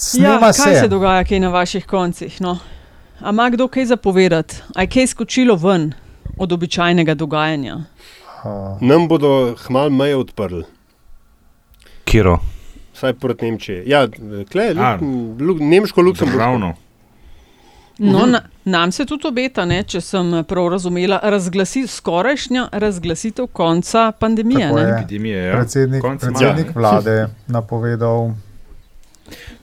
Snema Ja, kaj se. se dogaja kaj na vaših koncih? No? A ima kdo kaj zapovedati? A je kaj skočilo ven od običajnega dogajanja? Uh, Nam bodo hmal meje odprli, Kiro, vsaj proti Nemčiji. Ja, kle, luk, luk, Nemško-Luksemburško. ravno. No, na, nam se tudi obeta, ne, če sem prav razumela, razglasi, skorajšnja razglasitev konca pandemije. Je. Epidemije, ja. predsednik, Konec predsednik vlade napovedal.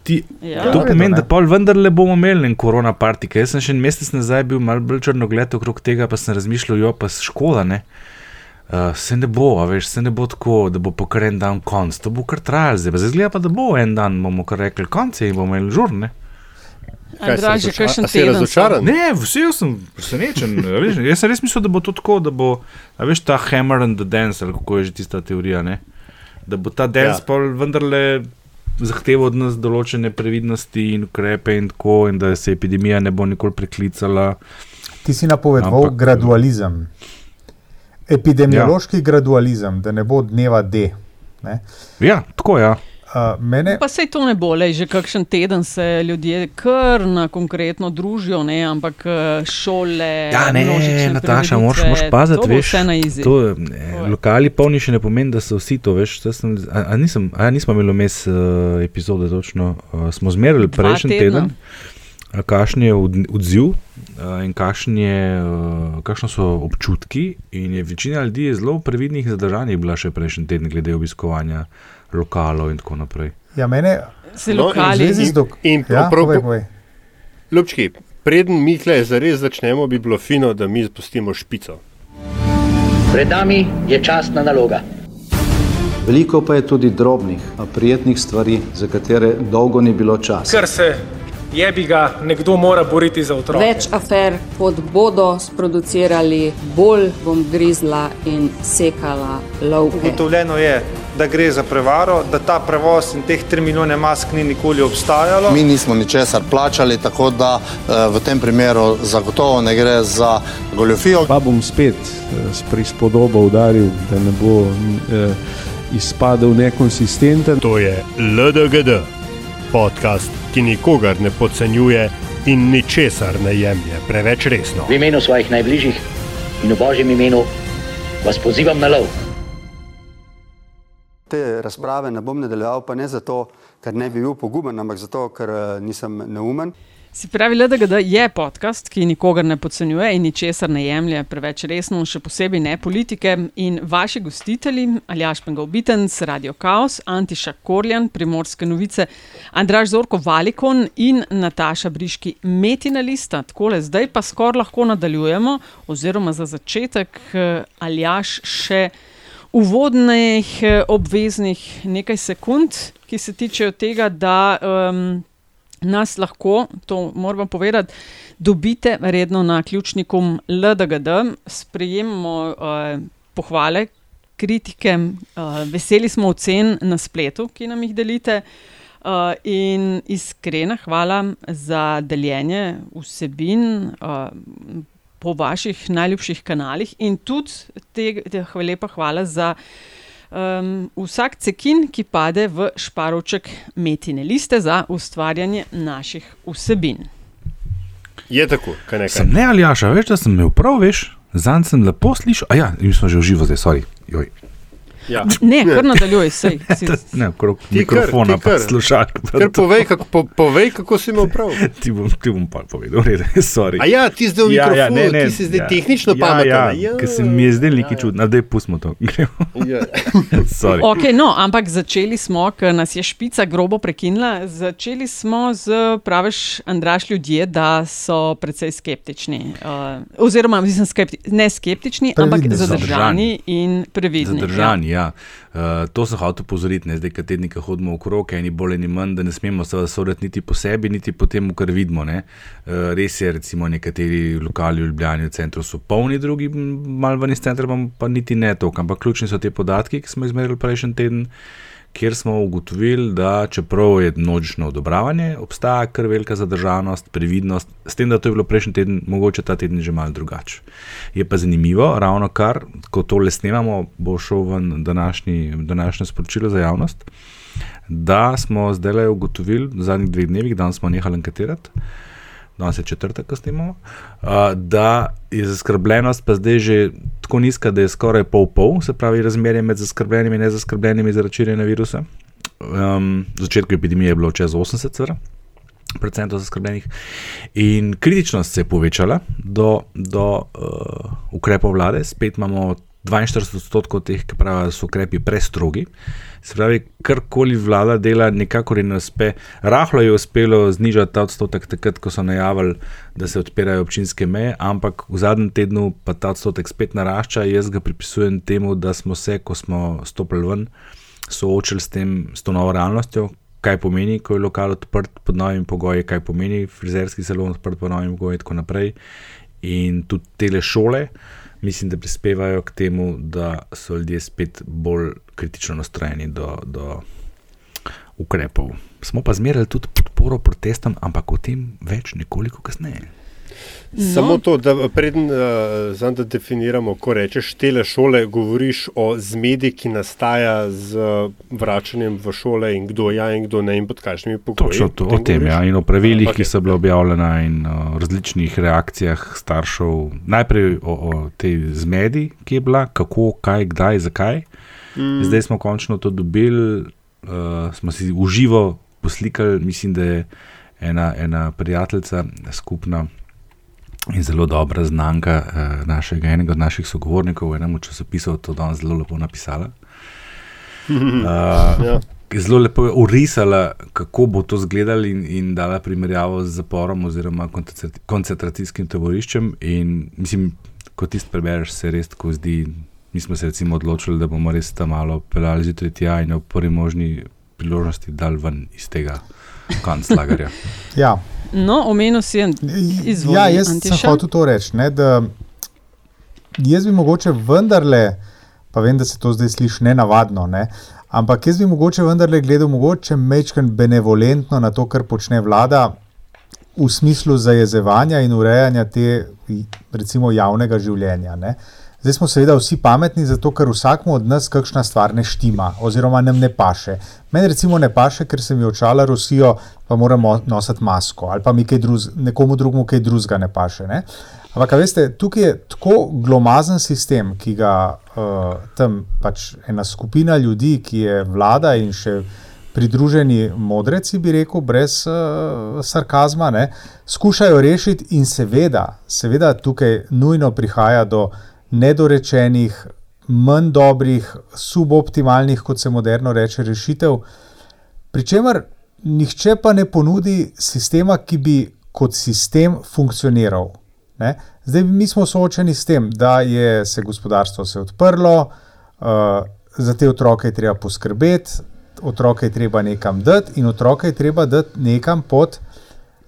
Ti, Ja. to Verjetno, pomeni, ne. da pol vendarle bomo imeli en korona party. ker Jaz sem še en mesec nazaj bil malo bolj črnogled okrog tega, pa sem razmišljal, jo pa škoda. Ne? Uh, se ne bo, a veš, se ne bo tako, da bo po kar en dan konc. To bo kar trajalo, zdaj pa zdaj zgleda pa, da bo en dan, bomo kar rekli konc in bomo imeli žurne. Kaj, razoča- kakšen a si razočaran? Ne, vse sem presenečen. a Veš, jaz sem res mislil, da bo to tako, da bo, a veš, ta hammer and the dance, ali kako je že tista teorija, ne? da bo ta dance Ja. ja. pol vendarle zahteval od nas določene previdnosti in ukrepe in tako, in da se epidemija ne bo nikoli preklicala. Ti si napovedoval Ampak- gradualizem, epidemiološki ja. gradualizem, da ne bo dneva D. Ne? Ja, tako ja. Uh, mene, Pa sej to ne bo, le že kakšen teden se ljudje kar na konkretno družijo, ne? ampak eh, šole. Ja, ne, Nataša, moraš, moraš paziti, to bo veš. Vse na izi. To, ne, Oj. lokali polni še ne pomeni, da so vsi to, veš. Sem, a, a, nisem, a nismo imeli vmes uh, epizode, točno. Uh, smo zmerili prejšnji teden, kakšen je od- odziv in kakšen je, kakšno so občutki. In je večina ljudi je zelo previdnih in zadržanih bila še prejšnji teden, glede obiskovanja lokalov in tako naprej. ja, mene Se No, lokali. zvezi z dok- in ja, prav- povej, povej. Ljubčki, preden mi tle zares začnemo, bi bilo fino, da mi spustimo špico. Pred nami je časna naloga. Veliko pa je tudi drobnih, a prijetnih stvari, za katere dolgo ni bilo časa. ker se jebi ga nekdo mora boriti za otroke. Več afer, kot bodo sproducirali, bolj bom grizla in sekala lovke. Ugotovljeno je, da gre za prevaro, da ta prevoz in teh 3 milijone mask ni nikoli obstajalo. Mi nismo ničesar plačali, tako da eh, v tem primeru zagotovo ne gre za goljofijo. Pa bom spet eh, s prispodobo udaril, da ne bo eh, izpadel nekonsistenten. To je LDGD, podcast, ki nikogar ne podcenjuje in ničesar ne jemlje preveč resno. V imenu svojih najbližjih in v božjem imenu vas pozivam na lov. Te razprave ne bom nadaljeval, pa ne zato, ker ne bi bil poguben, ampak zato, ker eh, nisem neumen. Si pravi, LDGD je podcast, ki nikogar ne podcenjuje in ničesar ne jemlje preveč resno, še posebej ne politike. In vaši gostitelji, Aljaš Pengovitenc, Radio Chaos, Antiša Korjan, Primorske novice, Andraž Zorko Valikon in Nataša Briški Metina lista. Takole, zdaj pa skoraj lahko nadaljujemo, oziroma za začetek Aljaš še uvodnih, obveznih nekaj sekund, ki se tičejo tega, da. Um, nas lahko, to moramo povedati, dobite redno na ključniku LDGD, sprejemamo uh, pohvale, kritike, uh, veseli smo ocen na spletu, ki nam jih delite. Uh, in iskrena hvala za deljenje vsebin uh, po vaših najljubših kanalih, in tudi te, te lepa hvala za um, vsak cekin, ki pade v šparovček metine liste za ustvarjanje naših vsebin. Je tako, kaj nekaj. Sem ne ali jaša, veš, da sem imel prav, veš, zanj sem lepo slišal. A ja, mi smo že v živo zdaj, sorry. Joj. Ja. Ne, kar nadaljuj, sej. Si, Ne, okrog Ti kar, mikrofona, ti pa kar. slušalk. Ker povej, kako, po, povej, kako si imel prav. Ti bom, ti bom pa povedal, red, sorry. A ja, ti zdaj v mikrofonu, ti si zdaj tehnično pameten, Ja, a ja, ja. ker se mi je zdaj nekaj čudno, da je pustimo to. Ja. Sorry. Okay, no, ampak začeli smo, ker nas je špica grobo prekinila. Začeli smo z, praviš, Andraš, ljudje, da so precej skeptični. Uh, oziroma, mislim, skepti, ne skeptični, Previdni ampak so. zadržani in previdni. Zadržani, ja. Uh, to sem hotel upozoriti, ne zdaj, kad tednika hodimo okrog, eni bolj, eni manj, da ne smemo soditi niti po sebi, niti po tem, kar vidimo. Ne. Uh, res je, recimo, nekateri lokali v Ljubljani v centru so polni, drugi malo ven iz centra, pa- niti ne toliko. Ampak ključni so te podatki, ki smo izmerili prejšnji teden, kjer smo ugotovili, da čeprav je množično odobravanje, obstaja kar velika zadržanost, previdnost, s tem, da to je bilo prejšnji teden, mogoče ta teden že malo drugače. Je pa zanimivo, ravno kar, ko tole snemamo, bo šel ven današnji, današnje sporočilo za javnost. da smo zdaj ugotovili v zadnjih dveh dnevih, da smo nehali anketirati. Danes je četrtek, ko snimamo, uh, da je zaskrbljenost pa zdaj že tako nizka, da je skoraj pol-pol, se pravi, razmerje med zaskrbljenimi in nezaskrbljenimi zaradi širjenja virusa. Um, v začetku epidemije je bilo čez 80, cvr, procentov zaskrbljenih. In kritičnost se je povečala do, do uh, ukrepov vlade, spet imamo 42 odstotkov teh, ki pravijo, da so ukrepi prestrogi. Se pravi, karkoli vlada dela, nekako ne uspe. Rahlo je uspelo znižati ta odstotek, takrat, ko so najavili, da se odpirajo občinske meje, ampak v zadnjem tednu pa ta odstotek spet narašča. Jaz ga pripisujem temu, da smo se, ko smo stopili ven, soočili s, tem, s to novo realnostjo, kaj pomeni, ko je lokal odprt pod novimi pogoji, kaj pomeni frizerski salon odprt pod novimi pogoji in tako naprej. In tudi tele šole mislim, da prispevajo k temu, da so ljudje spet bolj kritično nastrojeni do, do ukrepov. Smo pa zmerali tudi podporo protestom, ampak o tem več nekoliko kasneje. No. Samo to, da preden uh, da definiramo, ko rečeš tele šole, govoriš o zmedi, ki nastaja z vračanjem v šole in kdo je ja in kdo ne in pod kakšnimi pogoji. Točno to, o tem, ja, in o pravilih, okay. ki so bile objavljene in o različnih reakcijah staršev. Najprej o, o tej zmedi, ki je bila, kako, kaj, kdaj, zakaj. Mm. Zdaj smo končno to dobili, uh, smo si uživo poslikali, mislim, da je ena, ena prijateljica skupna. In zelo dobra znanka uh, našega, enega od naših sogovornikov, v enem časopisu, to danes zelo lepo napisala. Uh, ja. Zelo lepo je urisala, kako bo to izgledalo, in, in dala primerjavo z zaporom oziroma koncentracijskim taboriščem. In, mislim, ko ti prebereš, se res tako zdi. Mi smo se odločili, da bomo res tam malo pelali zjutraj tja in v prvi možni priložnosti dal ven iz tega kanclagarja. ja. No, omenil si en izvor. Ja, jaz Antiša? sem hotel to reči. Ne, jaz bi mogoče vendarle, pa vem, da se to zdaj sliši nenavadno, ne, ampak jaz bi mogoče vendarle gledal mogoče mečken benevolentno na to, kar počne vlada v smislu zajezevanja in urejanja te, recimo, javnega življenja. Ne. Zdaj smo seveda vsi pametni, zato ker vsakmu od nas kakšna stvar ne štima, oziroma nam ne paše. Meni recimo ne paše, ker se mi očala Rusijo, pa moramo nositi masko, ali pa mi kaj druz, nekomu drugemu kaj drugega ne paše. Ne? Ampak, veste, tukaj je tako glomazen sistem, ki ga uh, tam pač ena skupina ljudi, ki je vlada in še pridruženi modreci, bi rekel, brez uh, sarkazma, ne, skušajo rešiti, in seveda, seveda tukaj nujno prihaja do nedorečenih, manj dobrih, suboptimalnih, kot se moderno reče, rešitev. Pričemer, nihče pa ne ponudi sistema, ki bi kot sistem funkcioniral. Ne? Zdaj mi smo soočeni s tem, da je se gospodarstvo se odprlo, uh, za te otroke je treba poskrbeti, otroke je treba nekam dati in otroke je treba dati nekam pod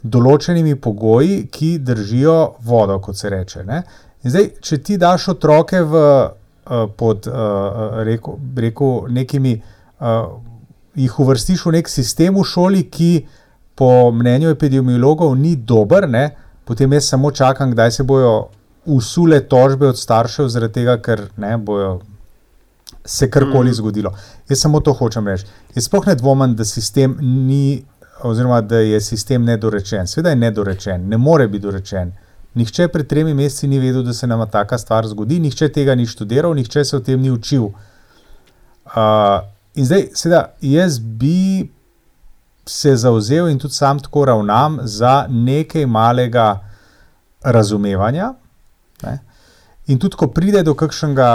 določenimi pogoji, ki držijo vodo, kot se reče. Ne? Zdaj, če ti daš otroke v, uh, pod uh, reku, reku nekimi, uh, jih uvrstiš v nek sistem v šoli, ki po mnenju epidemiologov ni dober, ne? potem jaz samo čakam, kdaj se bojo usule tožbe od staršev, zaradi tega, ker ne bojo. Se karkoli mm. zgodilo. Jaz samo to hočem reči. Jaz sploh ne dvomim, da, ni, da je sistem nedorečen. Sveda je nedorečen, ne more biti dorečen. Uh, Nihče pred tremi meseci ni vedel, da se nam taka stvar zgodi, nihče tega ni študiral, nihče se o tem ni učil. Uh, in zdaj, seveda, jaz bi se zauzel in tudi sam tako ravnam za nekaj malega razumevanja. Ne? In tudi, ko pride do kakšnega,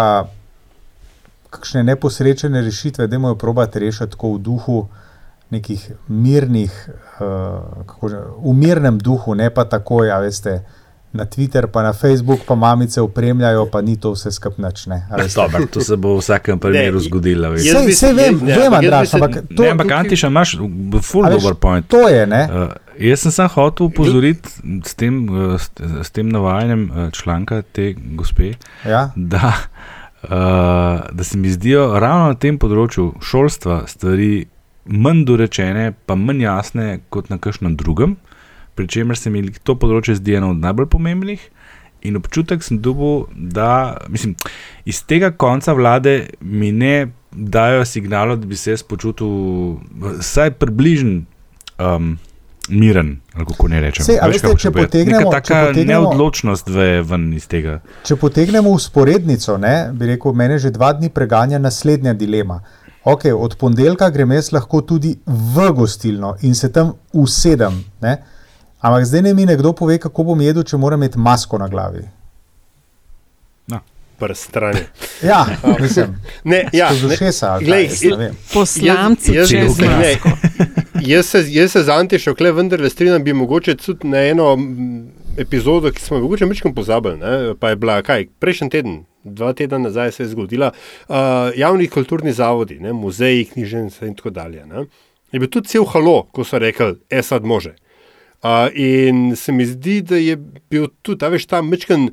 kakšne neposrečene rešitve, da moramo probati rešiti tako v duhu nekih mirnih, uh, že, v mirnem duhu, ne pa tako, ja, veste na Twitter, pa na Facebook, pa mamice upremljajo, pa ni to vse skupnačne. To se bo v vsakem primeru zgodilo. Vse vem, ja, vem, Andraš, ampak to je. Ampak Antiša, imaš full dobro point. To je, ne? Uh, jaz sem samo hotel upozoriti s tem, uh, s, s tem navajanjem uh, članka te gospe, ja? da, uh, da se mi zdijo ravno na tem področju šolstva stvari manj dorečene, pa manj jasne kot na kakšnem drugem pri čemer se mi to področje zdi eno od najbolj pomembnih. In občutek sem dobil, da mislim, iz tega konca vlade mi ne dajo signala, da bi se jaz počutil vsaj približno um, miren, kako ne rečem. Sej, veste, če potegnemo, taka če potegnemo, neodločnost ve ven iz tega. Če potegnemo usporednico, ne, bi rekel, mene že dva dni preganja naslednja dilema. Okay, od ponedeljka grem jaz lahko tudi v gostilno in se tam usedem. Ne? Ampak zdaj ne mi nekdo pove, kako bom jedel, če moram imeti masko na glavi. Prstrani. Ja, mislim, ne, ja, ne, ušesa ali glej, jaz ne vem. Poslanci jaz, jaz, ne, jaz, se, jaz se z Antišo, kle vendar strinjam, bi mogoče tudi na eno epizodo, ki smo jo mogoče mečkam pozabili, ne, pa je bila kaj, prejšnji teden, dva tedna nazaj se je zgodila, uh, javni kulturni zavodi, ne, muzeji, knjižnice in tako dalje. Ne, je bil tudi cel halo, ko so rekli, esad može. Uh, in se mi zdi, da je bil tudi, ta veš, ta mečkan,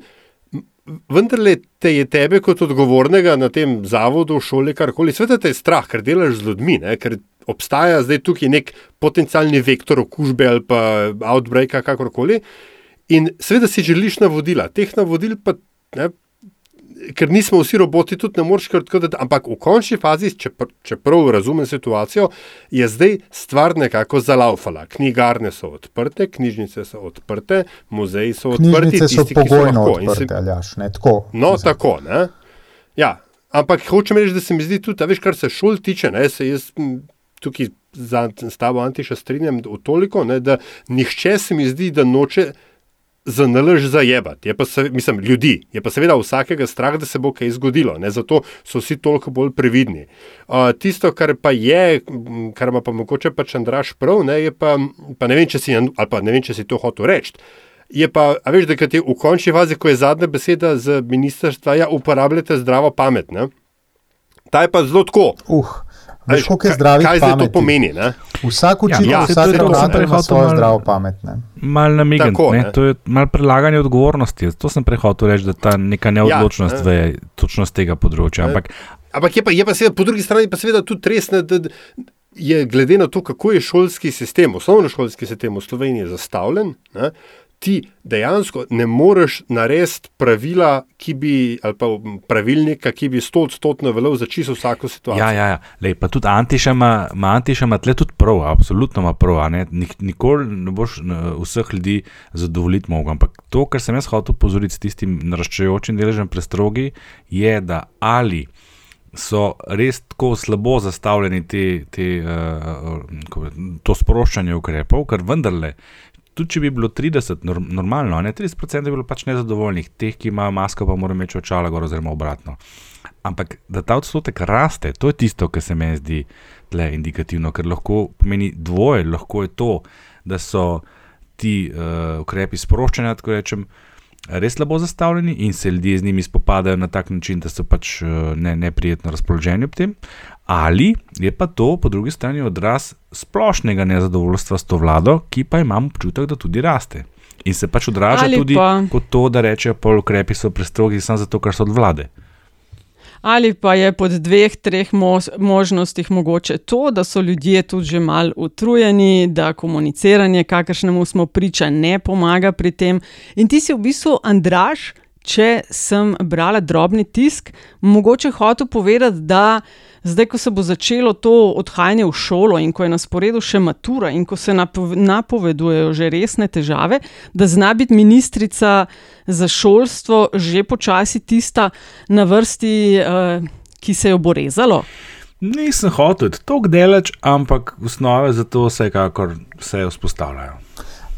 vendarle te je tebe kot odgovornega na tem zavodu, šoli, karkoli, sveta te je strah, ker delaš z ljudmi, ne, ker obstaja zdaj tukaj nek potencialni vektor okužbe ali pa outbreaka, kakorkoli. In seveda si želiš navodila, teh navodil pa, ne, ker nismo vsi roboti, tudi ne moreš kar tako, da, ampak v končni fazi, čepr, čeprav razumem situacijo, je zdaj stvar nekako zalaufala. Knjigarne so odprte, knjižnice so odprte, muzeji so odprti. Knjižnice so pogojno lahko. In odprte, se- aljaš, ne tako. No, mislim. tako. Ne? Ja, ampak hočem reči, da se mi zdi tudi, veš, kar se šol tiče, ne, se jaz m, tukaj za, s tabo Antiša strinjam toliko, ne, da nihče se mi zdi, da noče za nalož zajebati. Je pa se, mislim, ljudi. Je pa seveda vsakega strah, da se bo kaj zgodilo. Ne? Zato so vsi toliko bolj previdni. Uh, tisto, kar pa je, kar ima pa mogoče pač Andraš prav, ne, je pa, pa ne vem, če si, ali pa ne vem, če si to hotel reči. Je pa, a veš, da je v končni fazi, ko je zadnja beseda z ministrstva, ja, uporabljate zdravo pamet. Ne? Ta je pa zelo tako. Uh, veš, koliko je kaj- zdravih kaj zdaj to pameti? pomeni, ne? Vsak učitelj, Ja, ja, saj vsak to je to, ravnatelj ima svojo malo- zdravo pamet. Ne? Mal namigant, Tako, ne, ne. to je malo prelaganje odgovornosti. To sem prehotel reči, da ta neka neodločnost Ja, ja, ve točno z tega področja. Ne. Ampak Ampak je pa, je pa seveda, po drugi strani pa seveda tudi res, ne, da da je glede na to, kako je šolski sistem, osnovnošolski sistem v Sloveniji zastavljen, ne, ti dejansko ne moreš narediti pravila, ki bi, ali pa pravilnika, ki bi sto odstotno veljal za čisto vsako situacijo. Ja, ja, ja. Lej, pa tudi Antiša ima, Antiša ima tle tudi prav, absolutno ima prav. Ne? Nik, nikoli ne boš vseh ljudi zadovoljiti mogel. Ampak to, kar sem jaz hotel pozoriti s tistim naraščajočim deležem prestrogi, je, da ali so res tako slabo zastavljeni te, te, uh, to sproščanje ukrepov, ker vendarle. Tudi če bi bilo 30, norm, normalno, ne 30% je bilo pač nezadovoljnih, teh, ki imajo masko, pa morajo imeti očala, gor, oziroma obratno. Ampak da ta odstotek raste, to je tisto, kar se meni zdi tle indikativno, ker lahko pomeni dvoje, lahko je to, da so ti uh, ukrepi sproščanja, tako rečem, res slabo zastavljeni in se ljudje z njimi spopadajo na tak način, da so pač uh, ne, neprijetno razpoloženi ob tem, ali je pa to po drugi strani odraz splošnega nezadovoljstva s to vlado, ki pa imam občutek, da tudi raste. In se pač odraža Ali tudi pa- kot to, da rečejo, da ukrepi so prestrogi samo zato, ker so od vlade. Ali pa je pod dveh, treh mož, možnostih mogoče to, da so ljudje tudi že mal utrujeni, da komuniciranje, kakršnemu smo priča, ne pomaga pri tem. In ti si v bistvu, Andraš, če sem brala drobni tisk, mogoče hotel povedati, da zdaj, ko se bo začelo to odhajanje v šolo in ko je na sporedu še matura in ko se napove- napovedujejo že resne težave, da zna biti ministrica za šolstvo že počasi tista na vrsti, uh, ki se jo bo rezalo. Nisem hotel tako delač, ampak osnove za to vsekakor se vzpostavljajo.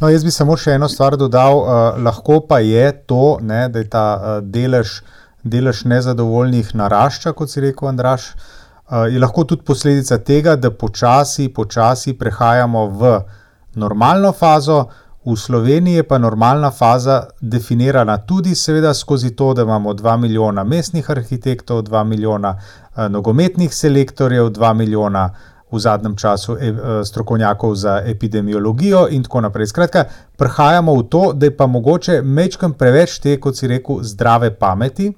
No, jaz bi samo še eno stvar dodal. Uh, lahko pa je to, ne, da je ta uh, delež, delež nezadovoljnih narašča, kot si rekel, Andraš. Uh, je lahko tudi posledica tega, da počasi, počasi prehajamo v normalno fazo. V Sloveniji je pa normalna faza definirana tudi, seveda, skozi to, da imamo 2 milijona mestnih arhitektov, 2 milijona uh, nogometnih selektorjev, 2 milijona v zadnjem času e, e, strokovnjakov za epidemiologijo in tako naprej. Skratka, prihajamo v to, da je pa mogoče mečkam preveč te, kot si rekel, zdrave pameti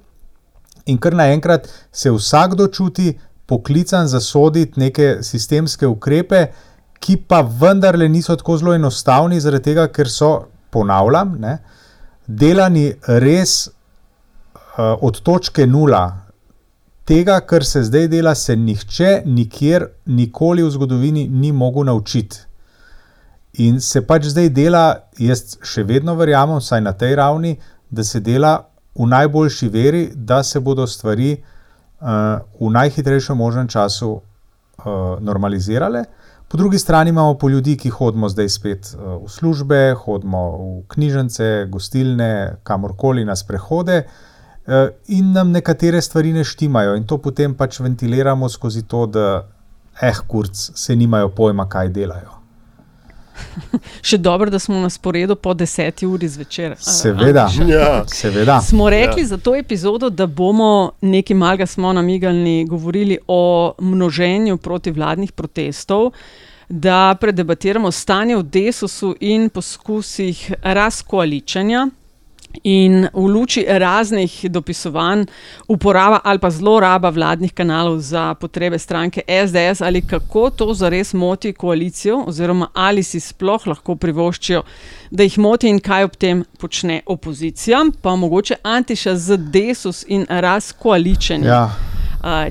in kar naenkrat se vsakdo čuti poklican zasoditi neke sistemske ukrepe, ki pa vendarle niso tako zelo enostavni, zaradi tega, ker so, ponavljam, ne, delani res uh, od točke nula. Tega, kar se zdaj dela, se nihče nikjer, nikoli v zgodovini ni mogel naučiti. In se pač zdaj dela, jaz še vedno verjamem, vsaj na tej ravni, da se dela v najboljši veri, da se bodo stvari uh, v najhitrejšem možnem času uh, normalizirale. Po drugi strani imamo pa ljudi, ki hodimo zdaj spet uh, v službe, hodimo v knjižnice, gostilne, kamorkoli na sprehode. In nam nekatere stvari ne štimajo, in to potem pač ventiliramo skozi to, da, eh, kurc, se nimajo pojma, kaj delajo. Še dobro, da smo na sporedu po deseti uri zvečer. Seveda, ja. seveda. Smo rekli ja. za to epizodo, da bomo nekaj malega smo namigalni govorili o množenju protivladnih protestov. Da predebatiramo stanje v desusu in poskusih razkoaličanja, In v luči raznih dopisovanj, uporaba ali pa zloraba vladnih kanalov za potrebe stranke SDS, ali kako to zares moti koalicijo, oziroma ali si sploh lahko privoščijo, da jih moti in kaj ob tem počne opozicija, pa mogoče antiša z desus in razkoaličenje. Ja.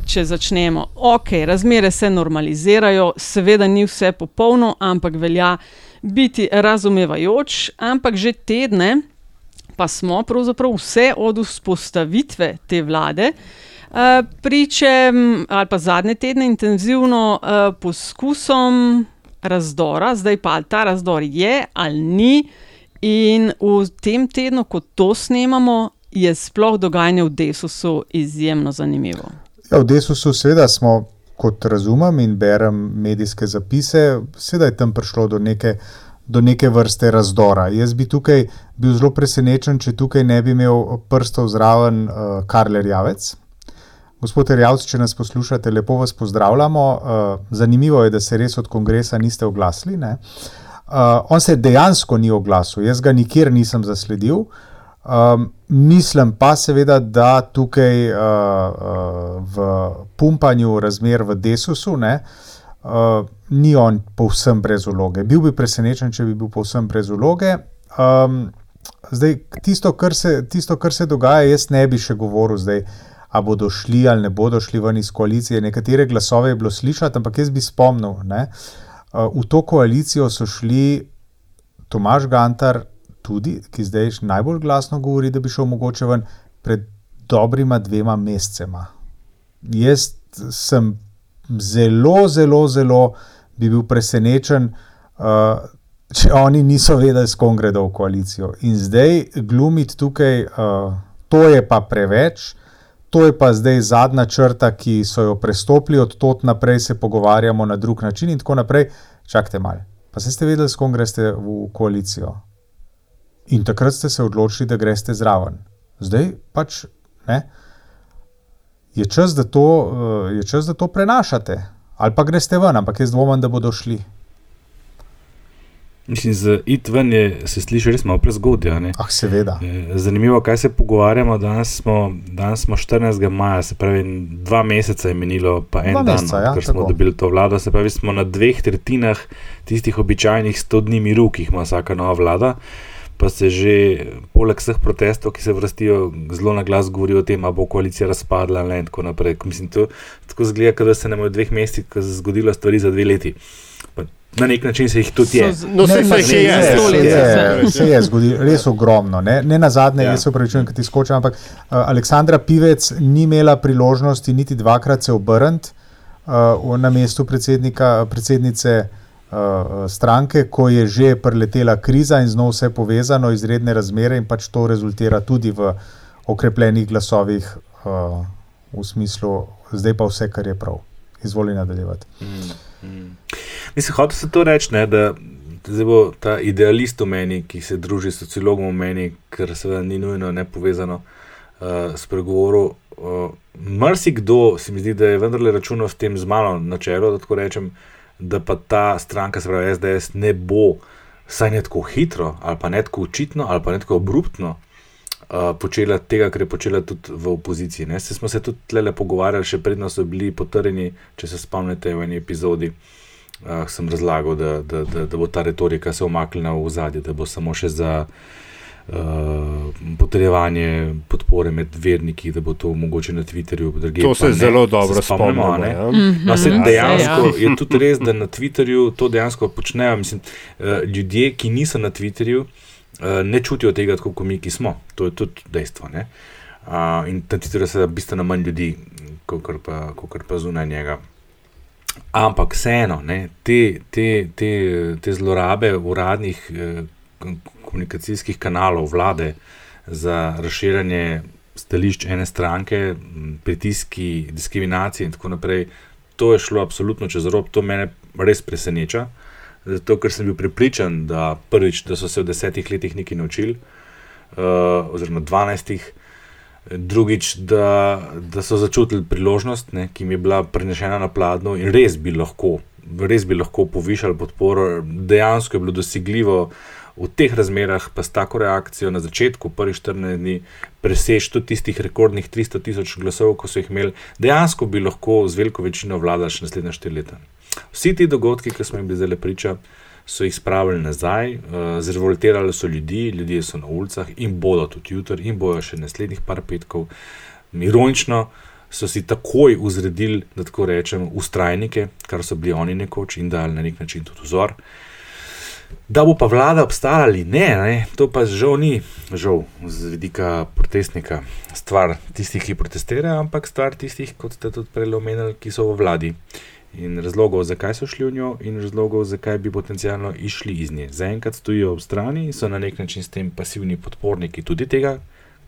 Če začnemo, ok, razmere se normalizirajo, seveda ni vse popolno, ampak velja biti razumevajoč, ampak že tedne pa smo pravzaprav vse od vzpostavitve te vlade. Uh, priče, ali pa zadnje tedne, intenzivno uh, poskusom razdora, zdaj pa ta razdor je ali ni, in v tem tednu, ko to snemamo, je sploh dogajanje v Desusu izjemno zanimivo. Ja, v Desusu, seveda, smo, kot razumem in berem medijske zapise, seveda je tam prišlo do neke do neke vrste razdora. Jaz bi tukaj bil zelo presenečen, če tukaj ne bi imel prstov zraven uh, Karler Javec. Gospod Rjavc, če nas poslušate, lepo vas pozdravljamo. Uh, zanimivo je, da se res od kongresa niste oglasili. Uh, on se dejansko ni oglasil, jaz ga nikjer nisem zasledil. Um, mislim pa seveda, da tukaj uh, uh, v pumpanju razmer v Desusu, ne, uh, ni on povsem brez uloge. Bil bi presenečen, če bi bil povsem brez uloge. Um, zdaj, tisto kar, se, tisto, kar se dogaja, jaz ne bi še govoril zdaj. A bodo šli ali ne bodo šli ven iz koalicije. Nekatere glasove je bilo slišati, ampak jaz bi spomnil, da uh, v to koalicijo so šli Tomaž Gantar, tudi, ki zdaj najbolj glasno govori, da bi šel mogoče ven pred dobrima dvema mesecema. Jaz sem zelo, zelo, zelo bi bil presenečen, uh, če oni niso vedeli, s kom gredo v koalicijo. In zdaj glumiti tukaj, uh, to je pa preveč, to je pa zdaj zadnja črta, ki so jo prestopili, od tod naprej se pogovarjamo na drug način in tako naprej. Čakajte malo, pa se ste vedeli, s kom greste v koalicijo. In takrat ste se odločili, da greste zraven. Zdaj pač ne. Je čas, da to, uh, je čas, da to prenašate ali pa greste ven, ampak jaz dvomim, da bodo šli. Mislim, za it ven je, se sliši res malo prezgodaj. Ah, seveda. Zanimivo, kaj se pogovarjamo. Danes smo, danes smo 14. maja, se pravi, dva meseca je minilo, pa en dan, meseca, ja, ker smo tako. dobili to vlado. Se pravi, smo na dveh tretjinah tistih običajnih 100 dni miru, ki jih ima vsaka nova vlada. Uh, pa se že, poleg vseh protestov, ki se vrstijo, zelo na glas govori o tem, da bo koalicija razpadla in tako naprej. Mislim, to tako zgleda, da se nam je v dveh mesecih zgodilo stvari za dve leti. Pa na nek način se jih tudi je. No, se jih je, je, se je zgodilo, res ogromno. Ne, ne na zadnje, ja. jaz se upravičujem, da ti skočim, ampak uh, Aleksandra Pivec ni imela priložnosti niti dvakrat se obrniti uh, na mestu predsednice. Eh, stranke, ko je že preletela kriza in z njo vse povezano, izredne razmere in pač to rezultira tudi v okrepljenih glasovih, uh, v smislu, zdaj pa vse, kar je prav. Izvoli nadaljevati. Mm, mm. Mislim, hoče se to reči, ne, da bo ta idealist v meni, ki se druži s sociologom v meni, ker seveda ni nujno ne povezano uh, s pregovorom. Uh, Mrzikdo se mi zdi, da je vendarle računal s tem z mano na čelu, da tako rečem, uh, da pa ta stranka, se pravi SDS, ne bo saj ne tako hitro, ali pa ne tako očitno, ali pa ne tako abruptno uh, počela tega, kar je počela tudi v opoziciji. Ne? Se smo se tudi tle pogovarjali, še predno so bili potrjeni, če se spomnite v eni epizodi. Uh, sem razlagal, da, da, da, da bo ta retorika se omaknila v zadje, da bo samo še za potrjevanje podpore med verniki, da bo to mogoče na Twitterju. Drugje, to se ne, zelo dobro spomnimo. spomnimo ja. no, se Mhm, dejansko ja. je tudi res, da na Twitterju to dejansko počnejo. Mislim, uh, ljudje, ki niso na Twitterju, uh, ne čutijo tega, tako kot mi, ki smo. To je tudi dejstvo. Ne? In na Twitterju se bistveno manj ljudi, kot pa, kakor pa zunaj njega. Ampak vseeno, ne, te, te, te, te zlorabe uradnih eh, komunikacijskih kanalov vlade za razširjanje stališč ene stranke, pritiski, diskriminacije in tako naprej, to je šlo absolutno čez rob, to mene res preseneča. Zato, ker sem bil prepričan, da prvič, da so se v desetih letih nekaj naučili, uh, oziroma dvanajstih, drugič, da, da so začutili priložnost, ne, ki jim je bila prenešena na pladnju in res bi lahko, res bi lahko povišali podporo. Dejansko je bilo dosegljivo v teh razmerah, pa s tako reakcijo na začetku, prvih 14 dni, preseči tudi tistih rekordnih 300 tisoč glasov, ko so jih imeli, dejansko bi lahko z veliko večino vladali še naslednja štiri leta. Vsi ti dogodki, ki smo jim bili zdaj priča, so jih spravili nazaj, uh, zrevoltirali so ljudi, ljudje so na ulicah in bodo tudi jutri in bojo še naslednjih par petkov. Ironično so si takoj uzredili, da tako rečem, ustrajnike, kar so bili oni nekoč in dali na nek način tudi vzor. Da bo pa vlada obstala ali ne, ne, to pa žal ni, žal z vidika protestnika, stvar tistih, ki protestirajo, ampak stvar tistih, kot ste tudi prej omenili, ki so v vladi. In razlogov, zakaj so šli v njo, in razlogov, zakaj bi potencialno išli iz nje. Zaenkrat stojijo ob strani in so na nek način s tem pasivni podporniki tudi tega,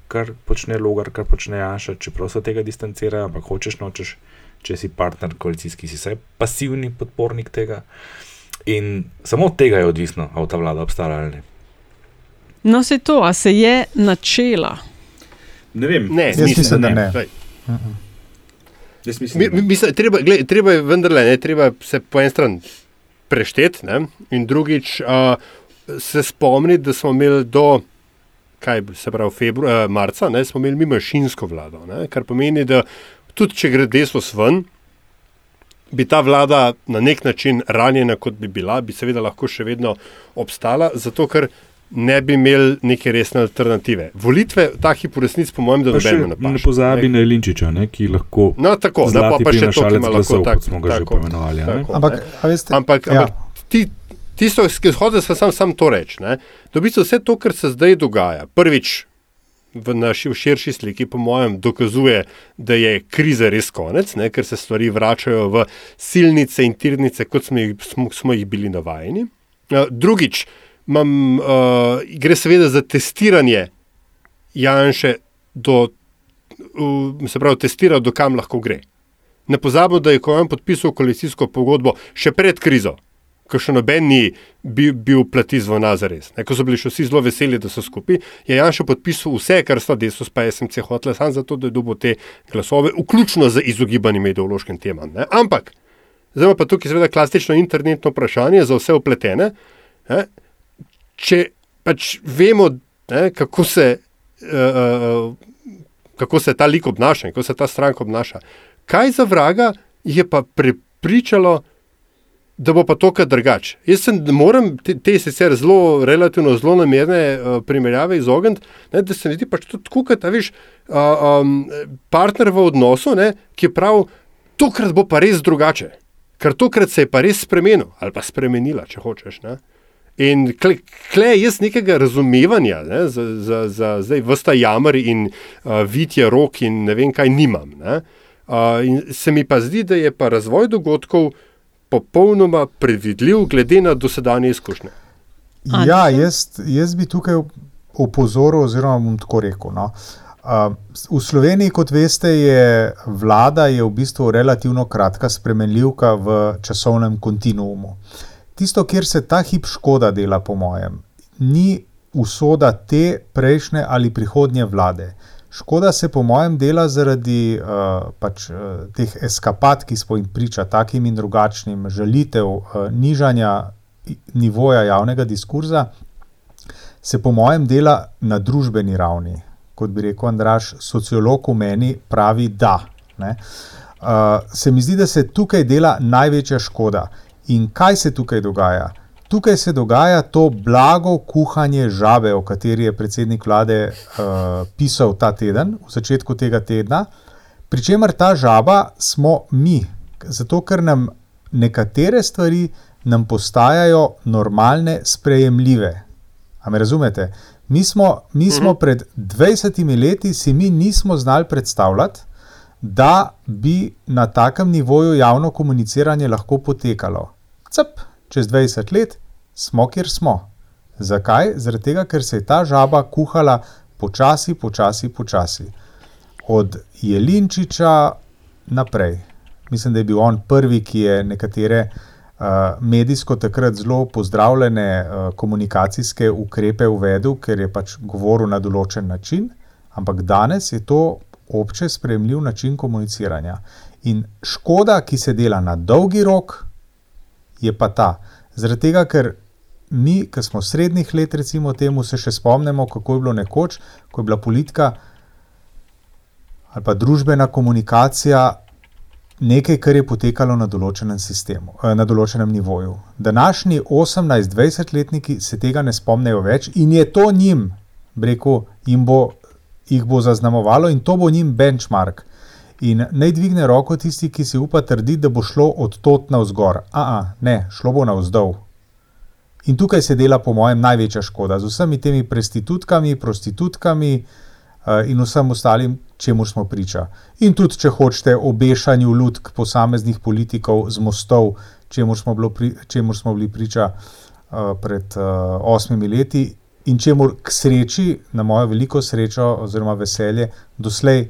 kar počne Logar, kar počne Janša, čeprav se tega distancirajo, ampak hočeš nočeš, če si partner koalicijski, si vsaj pasivni podpornik tega. In samo od tega je odvisno, ali ta vlada obstaja ali ne. No, se to, a se je načela. Ne vem, Ne, Jaz mislim, da ne. Glej, Jaz Mi, mislim, mi, mislim, treba, gled, treba je vendarle, ne, treba se po eni strani prešteti, ne, in drugič uh, se spomniti, da smo imeli do, kaj se pravi, februarja, uh, marca, ne, smo imeli mi mašinsko vlado, ne, kar pomeni, da tudi če gre desos ven, bi ta vlada na nek način ranjena, kot bi bila, bi seveda lahko še vedno obstala, zato ker ne bi imeli neke resne alternative. Volitve, ta hip v resnici, po mojem, da pa nobeno ne ne paše. pozabi na Linčiča, ne, ki lahko No, tako, da pa, zlati pa še to, ki ima lahko glasov, tak, kot smo ga že tako, poimenovali. a ne. tako, Ampak, ne. a veste, Ampak, ja. ampak ti, tisto, ki hodite, sam, sam to reči. ne, Da v bistvu vse to, kar se zdaj dogaja, prvič v naši v širši sliki, po mojem, dokazuje, da je kriza res konec, ne, ker se stvari vračajo v silnice in tirnice, kot smo jih, smo, smo jih bili navajeni. Uh, drugič, imam, uh, gre seveda za testiranje Janše, do, uh, se pravi, testirati, do kam lahko gre. Ne pozabimo, da je ko je on podpisal koalicijsko pogodbo še pred krizo, ko še noben ni bil, bil platizvo nazares. Ne, ko so bili še vsi zelo veseli, da so skupaj, je Janša podpisal vse, kar sta desus pa SMC hotela, samo zato, da je dobil te glasove, vključno z izogibanjem ideološkim temam. Ne. Ampak, zdaj pa tukaj seveda klasično internetno vprašanje za vse upletene. Ne, če pač vemo, ne, kako se. Uh, kako se ta lik obnaša, kako se ta stranka obnaša. Kaj za vraga je pa prepričalo, da bo pa to kar drugače? Jaz sem, moram te, te sicer zelo, relativno zelo namerne uh, primerjave izogniti, da se mi zdi pač tako, kot veš, uh, um, partner v odnosu, ne, ki je prav, tokrat bo pa res drugače, ker tokrat se je pa res spremenil ali pa spremenila, če hočeš. Ne. In kle, kle jaz nekega razumevanja ne, za, za, za zdaj vsta jamr in uh, vitje rok in ne vem kaj nimam. Uh, in se mi pa zdi, da je pa razvoj dogodkov popolnoma predvidljiv, glede na dosedanje izkušnje. Ja, jaz, jaz bi tukaj opozoril, oziroma bom tako rekel. No. Uh, v Sloveniji, kot veste, je vlada je v bistvu relativno kratka spremenljivka v časovnem kontinuumu. Tisto, kjer se ta hip škoda dela, po mojem, ni usoda te prejšnje ali prihodnje vlade. Škoda se, po mojem, dela zaradi uh, pač, uh, teh eskapad, ki smo jim priča, takim in drugačnim, želitev uh, nižanja nivoja javnega diskurza, se, po mojem, dela na družbeni ravni. Kot bi rekel Andraš, sociolog v meni pravi, da. Uh, se mi zdi, da se tukaj dela največja škoda. In kaj se tukaj dogaja? Tukaj se dogaja to blago kuhanje žabe, o kateri je predsednik vlade uh, pisal ta teden, v začetku tega tedna. Pričemer ta žaba smo mi, zato ker nam nekatere stvari nam postajajo normalne, sprejemljive. A me razumete? Mi smo, mi smo pred 20 leti si mi nismo znali predstavljati, da bi na takem nivoju javno komuniciranje lahko potekalo. Cep, čez 20 let smo, kjer smo. Zakaj? Zaradi tega, ker se je ta žaba kuhala počasi, počasi, počasi. Od Jelinčiča naprej. Mislim, da je bil on prvi, ki je nekatere uh, medijsko takrat zelo pozdravljene uh, komunikacijske ukrepe uvedel, ker je pač govoril na določen način, ampak danes je to obče sprejemljiv način komuniciranja. In škoda, ki se dela na dolgi rok, je pa ta. Zaradi tega, ker mi, ki smo srednjih let, recimo, temu se še spomnimo, kako je bilo nekoč, ko je bila politika ali pa družbena komunikacija nekaj, kar je potekalo na določenem sistemu, na določenem nivoju. Današnji 18-20-letniki se tega ne spomnijo več in je to njim, rekel, jim bo, jih bo zaznamovalo in to bo njim benchmark. In naj dvigne roko tisti, ki si upa trditi, da bo šlo od tot na vzgor. A, ne, šlo bo na vzdolj. In tukaj se dela, po mojem, največja škoda z vsemi temi prostitutkami, prostitutkami uh, in vsem ostalim, čemu smo priča. In tudi, če hočete, obešanju lutk posameznih politikov z mostov, čemu smo, pri, čemu smo bili priča uh, pred uh, osmimi leti in čemu k sreči, na mojo veliko srečo oziroma veselje, doslej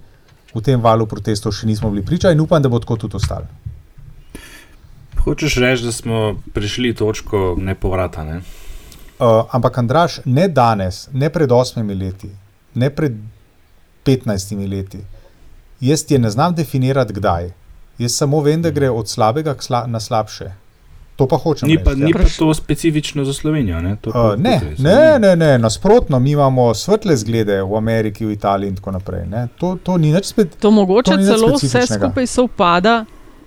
v tem valu protestov še nismo bili priča in upam, da bo tako tudi ostalo. Hočeš reči, da smo prišli točko nepovrata? Ne? Uh, ampak, Andraš, ne danes, ne pred osmimi leti, ne pred petnajstimi leti. Jaz ti ne znam definirati, kdaj. Jaz samo vem, da gre od slabega sla na slabše. To pa hočem. Ni pa, reči, ni ja. pa to specifično za Slovenijo. Ne, uh, ne, ne, ne, ne, nasprotno, mi imamo svetle zglede v Ameriki, v Italiji in tako naprej. To, to ni več spet. To mogoče celo vse skupaj sovpada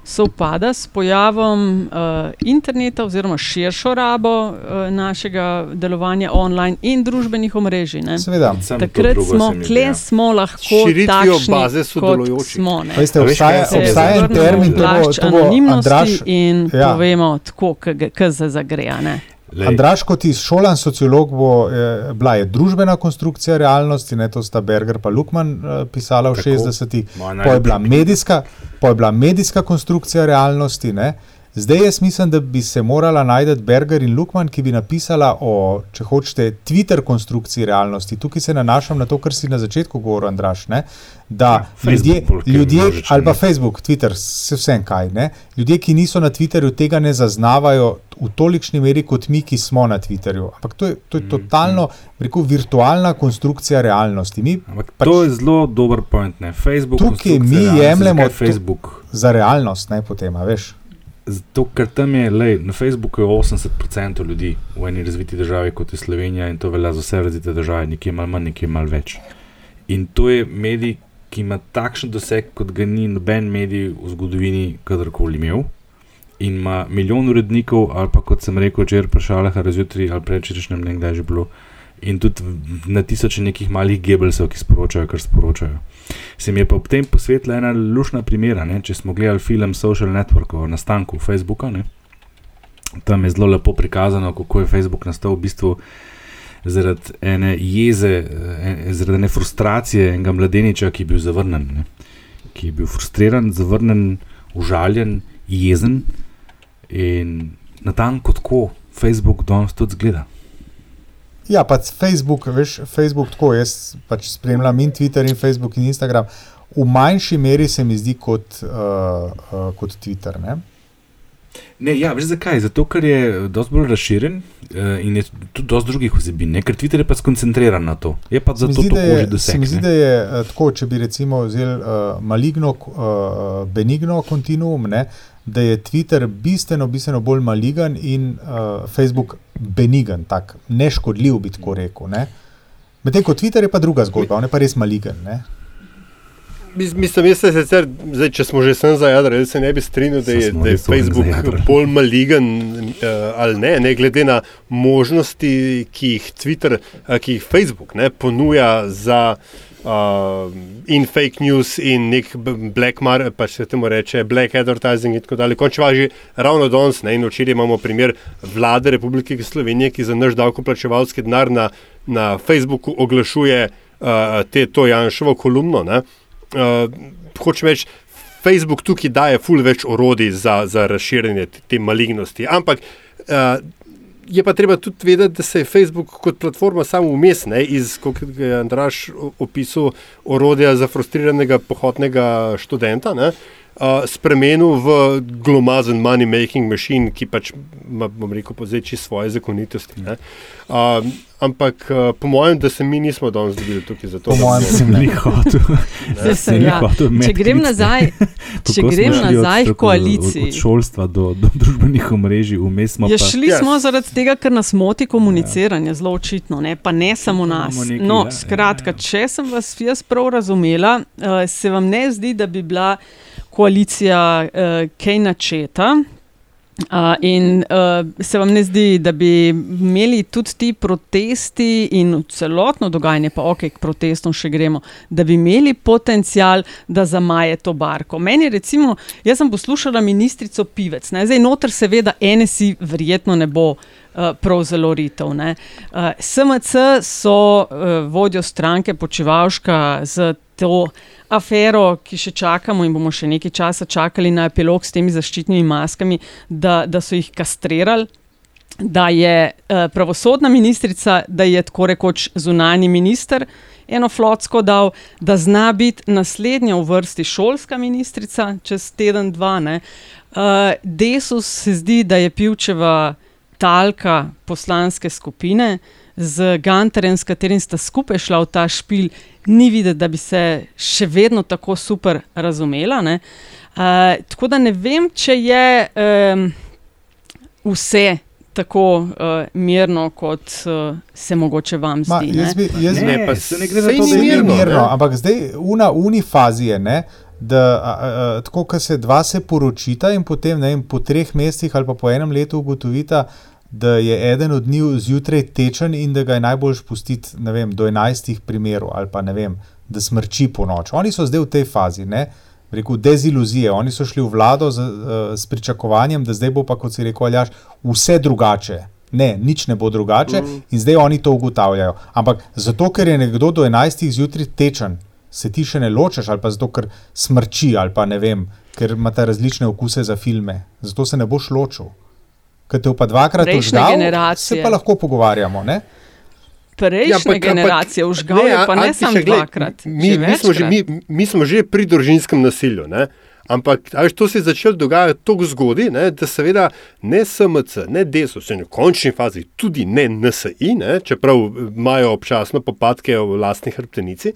sovpada s pojavom uh, interneta oziroma širšo rabo uh, našega delovanja online in družbenih omrežij. Seveda, takrat smo, kle ja. smo lahko takšni, baze sodelujoči. Smo, Veste, obstaja, obstaja en termin, to bo, to bo Andraš, in ja. povemo tako, kak se zagreja. Andraš, kot iz šolan sociolog, bo eh, bila je družbena konstrukcija realnosti, ne to sta Berger in Lukman eh, pisala v 60-ih, pa je bila medijska pa je bila medijska konstrukcija realnosti. Ne? Zdaj jaz mislim, da bi se morala najti Berger in Lukman, ki bi napisala o, če hočete, Twitter konstrukciji realnosti. Tukaj se nanašam na to, kar si na začetku govoril, Andraš. Ne? Da ja, ljudje, ljudje ali pa Facebook, Twitter, se vsem kaj. Ne? Ljudje, ki niso na Twitterju, tega ne zaznavajo v tolikšni meri kot mi, ki smo na Twitterju. Ampak to je, to je mm, totalno, mm. rekel, virtualna konstrukcija realnosti. Mi, pač, to je zelo dober point. Ne? Facebook. Tukaj mi jemljemo Facebook. Za realnost, ne potem, veš. Zato, ker tam je, lej, na Facebooku je 80% ljudi v eni razviti državi kot je Slovenija in to velja za vse razvite države, nekje malo manj, nekje malo več. In to je medij, ki ima takšen doseg, kot ga ni noben medij v zgodovini kadarkoli imel. In ima milijon urednikov, ali pa kot sem rekel, če je prešala, razjutri ali prečerišnjem, ne kdaj že bilo in tudi na tisoče nekih malih gebelcev, ki sporočajo, kar sporočajo. Se mi je pa ob tem posvetila ena lušna primera, ne? če smo gledali film Social Network o nastanku Facebooka. Ne? Tam je zelo lepo prikazano, kako je Facebook nastal v bistvu zaradi ene jeze, zaradi ene frustracije enega mladeniča, ki je bil zavrnen, ne? ki je bil frustriran, zavrnen, užaljen, jezen in na tam, kot ko Facebook danes tudi zgleda. Ja, pač Facebook, veš, Facebook tako, jaz pač spremljam in Twitter, in Facebook, in Instagram. V manjši meri se mi zdi kot, uh, uh, kot Twitter. Ne? Ne, ja, veš zakaj? Zato, ker je precej bolj razširjen uh, in je tudi precej drugih vsebin, ker Twitter je pa skoncentriran na to. Je pa zato to že dosegel. Se zdi, da je uh, tako, če bi recimo vzeli uh, maligno, uh, benigno kontinuum, ne, da je Twitter bistveno, bistveno bolj maligen in uh, Facebook benigen, tak, neškodljiv, bi tako rekel. Medtem ko Twitter je pa druga zgodba, on je pa res maligen. Ne? Mislim, jaz se sicer, zdaj, če smo že sem za jadro, jaz se ne bi strinjal, da je, da je Facebook bolj maligen uh, ali ne, ne, glede na možnosti, ki jih Twitter, uh, ki jih Facebook ne, ponuja za uh, in fake news in nek black market, pa se temu reče black advertising in tako dalje. Končno važi ravno danes, ne, in včeraj imamo primer vlade Republike Slovenije, ki za naš davkoplačevalski denar na, na Facebooku oglašuje uh, te, to Janšovo kolumno. Ne. Uh, hočem reči, Facebook tukaj daje ful več orodij za, za razširjanje te, te malignosti. Ampak uh, je pa treba tudi vedeti, da se je Facebook kot platforma samo vmes, ne, iz, kot je Andraš opisal, orodja za frustriranega pohodnega študenta. Ne, Uh, spremenil v glomazen money making machine, ki pač ima, bom rekel, pozveči svoje zakonitosti. Uh, ampak uh, po mojem, da se mi nismo danes dobili tukaj za to. Po mojem, da sem jih hotel. ja. Če grem nazaj, če grem nazaj v koaliciji. Od šolstva do, do družbenih omrežij, vmes smo. Ja, šli yes. smo zaradi tega, ker nas moti komuniciranje, ja. zelo očitno, ne? pa ne samo nas. Neki, no, ja, skratka, ja, ja. če sem vas jaz prav razumela, uh, se vam ne zdi, da bi bila koalicija uh, kaj načeta. Uh, in uh, se vam ne zdi, da bi imeli tudi ti protesti in celotno dogajanje, pa ok, k protestom še gremo, da bi imeli potencial, da zamaje to barko. Meni, recimo, jaz sem poslušala ministrico Pivec, ne? zdaj noter, seveda, NSI verjetno ne bo. Uh, prav zelo ritev. Uh, SMC so uh, vodjo stranke Počevalška z to afero, ki še čakamo in bomo še nekaj časa čakali na epilog s temi zaščitnimi maskami, da, da so jih kastrirali. Da je uh, pravosodna ministrica, da je tako rekoč zunani minister, eno flotsko dal, da zna biti naslednja v vrsti šolska ministrica, čez teden, dva. Uh, Desus se zdi, da je pivčeva talka poslanske skupine z Ganterjem, s katerim sta skupaj šla v ta špil, ni videti, da bi se še vedno tako super razumela. Uh, tako da ne vem, če je um, vse. Tako uh, mirno, kot uh, se mogoče vam zdi. Ma, jaz bi, jaz ne, ne, se ne gre za to, da je mirno. mirno ampak zdaj, v uni fazi je, ne, da a, a, tako, ko se dva se poročita in potem ne, in po treh mesecih ali pa po enem letu ugotovita, da je eden od njih zjutraj tečen in da ga je najbolj spustiti vem, do 11 primerov, ali pa ne vem, da smrči po noč. Oni so zdaj v tej fazi, ne, rekel, deziluzije. Oni so šli v vlado z, uh, s pričakovanjem, da zdaj bo pa, kot si rekel, aljaš, vse drugače. Ne, nič ne bo drugače, mm. in zdaj oni to ugotavljajo. Ampak zato, ker je nekdo do 11 zjutraj tečen, se ti še ne ločeš, ali pa zato, ker smrči, ali pa ne vem, ker ima ta različne okuse za filme. Zato se ne boš ločil ki te pa dvakrat užgal, se pa lahko pogovarjamo. Ne? Prejšnje ja, pa, generacije užgal, ne, pa ne samo dvakrat. Mi, mi, smo že, mi, mi smo že pri družinskem nasilju. Ne? Ampak až to se je začelo dogajati tako zgodaj, da seveda ne SMC, ne DESO, v končni fazi tudi ne NSI, ne, čeprav imajo občasno popadke v lastni hrbtenici.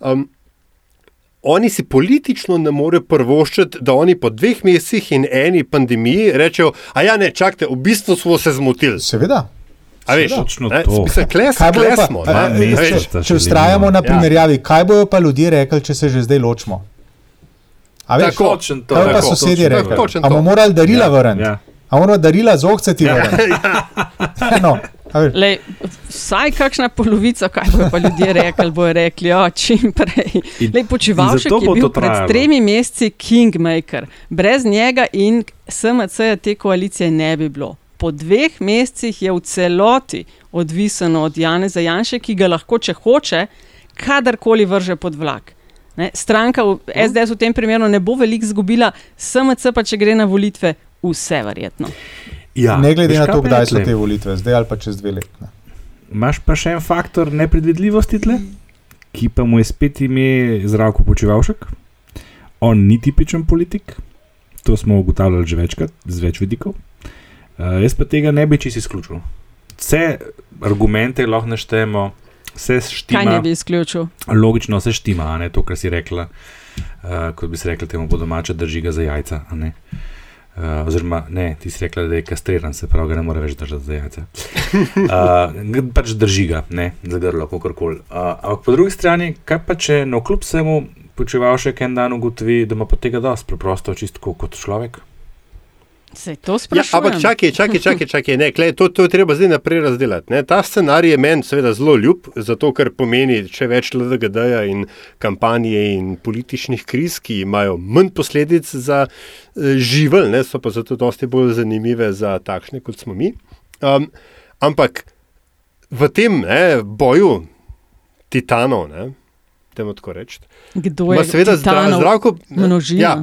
Um, oni si politično ne morejo prvoščiti, da oni po dveh mesecih in eni pandemiji rečejo: A ja, ne, čakajte, v bistvu smo se zmotili. Seveda. A veš, klesmo. Če ustrajamo na ja. primerjavi, kaj bojo pa ljudje rekli, če se že zdaj ločimo? A veš, tako, to, kaj pa sosedje rekli? A bomo morali darila ja, vrniti? Ja. A moramo darila z ohceti vrniti? Ja, ja. no. Lej, vsaj kakšna polovica, kaj bojo pa ljudje rekli, bojo rekli, ja, čim prej. Počivalšek je bil pred trajalo. tremi meseci kingmaker. Brez njega in SMC te koalicije ne bi bilo. Po dveh mesecih je v celoti odvisno od Janeza Janša, ki ga lahko, če hoče, kadarkoli vrže pod vlak. Ne? Stranka v SDS v tem primeru ne bo veliko izgubila, SMC pa če gre na volitve, vse verjetno. Ja, ne glede na to, kdaj so te volitve, zdaj ali pa čez dve leti. Imáš pa še en faktor nepredvidljivosti tle, ki pa mu je spet ime zdravko počivalšek. On ni tipičen politik, to smo ugotavljali že večkrat, z več vidikov. Uh, jaz pa tega ne bi čisto izključil. Vse argumente lahko naštejemo, vse štima. Kaj ne bi izključil? Logično, vse štima, ne to, kar si rekla. Uh, kot bi se rekla, temu po domače drži ga za jajca. Uh, oziroma, ne, ti si rekla, da je kastriran, se pravi, ga ne more več držati za jajce. Uh, pač drži ga, ne, za grlo, kako koli. Uh, ampak po drugi strani, kaj pa če no kljub vsemu počeval še en dan ugotovi, da ima pa tega dosti, preprosto čistko kot človek? Se to Ja, sprašuje? ampak čakaj, čakaj, čakaj, čakaj. Ne, klej, to, to je treba zdaj naprej razdeliti. Ne. Ta scenarij je meni seveda zelo ljub, zato ker pomeni še več LDGD-ja in kampanje in političnih kriz, ki imajo manj posledic za eh, živelj, ne, so pa zato dosti bolj zanimive za takšne, kot smo mi. Um, ampak v tem ne, boju titanov, ne, temu tako reči, Kdo je seveda zdra, zdravko. Množina. Ja,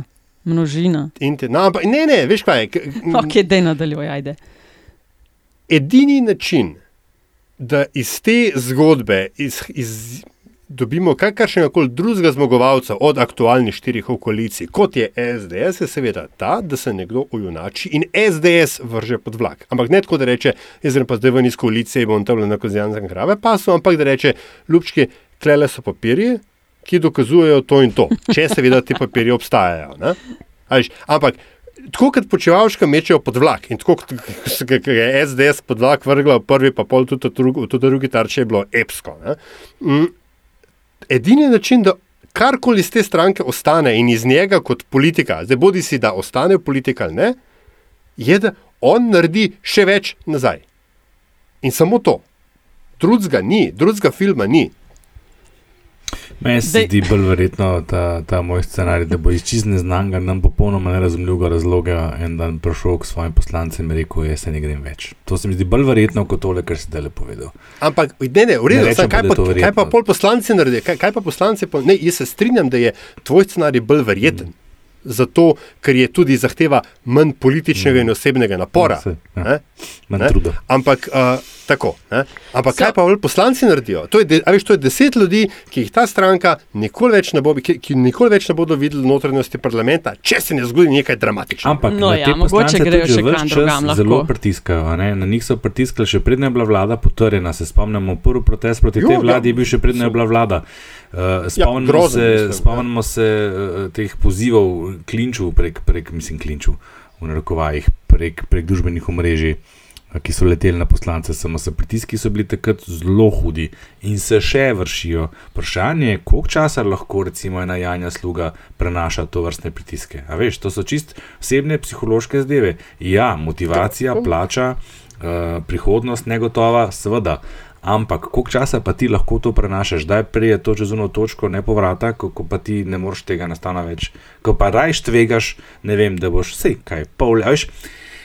Množina. in te, no, ampak, ne, ne, veš kaj. k- Ok, dej nadaljuj, ajde. edini način, da iz te zgodbe iz, iz, dobimo kakršnega koli drugega zmagovalca od aktualnih štirih v koaliciji, kot je SDS, je seveda ta, da se nekdo ujunači in SDS vrže pod vlak. Ampak ne tako, da reče, jaz grem pa zdaj ven iz koalicije in bom tam na kozijanske krave pasu, ampak da reče, ljubčki, klele so papirji, ki dokazujejo to in to, če seveda ti papirji obstajajo. ne. A veš, Ampak tako kot počevalška mečejo pod vlak in tako kot je SDS pod vlak vrgla, prvi pa pol tudi, drugi- tudi drugi tarče je bilo epsko. ne. Mm, Edini način, da karkoli iz te stranke ostane in iz njega kot politika, zdaj bodi si, da ostane politika ali ne, je, da on naredi še več nazaj. In samo to. Drugega ni, drugega filma ni. Meni se zdi bolj verjetno ta, ta moj scenarij, da bo iz čist neznanga, nam popolnoma nerazumljivega razloga en dan prišel k svojim poslancem in rekel: Jaz se ne grem več. To se mi zdi bolj verjetno kot tole, kar si zdaj le povedal. Ampak, ne, ne, v redu, Ne rečem kaj, pa, kaj pa pol poslanci naredijo? Kaj, kaj pa poslanci? Pol, ne, jaz se strinjam, da je tvoj scenarij bolj verjeten. Mm. Zato, ker je tudi zahteva manj političnega mm. in osebnega napora. Ja, saj, ja. ne, ne. truda. Ampak, uh, tako, ne. Ampak So- kaj pa poslanci naredijo? To je, de, a veš, to je deset ljudi, ki jih ta stranka nikoli več ne bo, ki, ki nikoli več ne bodo videli notranjosti parlamenta, če se ne zgodi nekaj dramatičnega. Ampak No ja, mogoče grejo še kam drugam lahko. Zelo pritiskajo, a ne? na njih so pritiskali, še predtem je bila vlada potrjena. Se spomnimo, prvi protest proti Jo, tej ja. vladi je bil še predtem je bila vlada. Uh, spomnimo, Ja, grozen, se, mislim, spomnimo se uh, teh pozivov klinču prek, prek mislim, klinču v narekovajih, prek, prek družbenih omrežij. eh, Ki so leteli na poslance, samo se pritiski so bili takrat zelo hudi in se še vršijo. Vprašanje je, koliko časa lahko recimo ena Janja sluga prenaša to vrstne pritiske. A veš, to so čist osebne psihološke zdeve. Ja, motivacija, plača, uh, prihodnost negotova, seveda. Ampak koliko časa pa ti lahko to prenašaš, da je prej to čez eno točko nepovrata, ko, ko pa ti ne moreš tega nastana več. Ko pa rajš tvegaš, ne vem, da boš vse kaj pol, veš.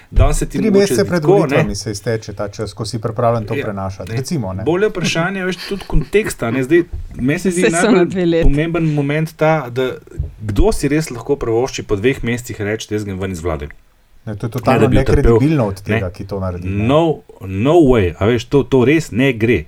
Danes se ti Tri mogoče mesece pred ne. volitvami se izteče ta čas, ko si pripravljen to Ja, prenašati. ne. Recimo, ne. Bolje vprašanje je tudi konteksta. ne. Zdaj, Meni se zdi najbolj leti. pomemben moment ta, da kdo si res lahko prvošči po dveh mesecih reči, da jaz grem ven iz vlade. Ne, to je Ne, totalno utrpel. nekredibilno od tega, Ne. ki to naredi. ne. No, no way, a veš, to, to res ne gre.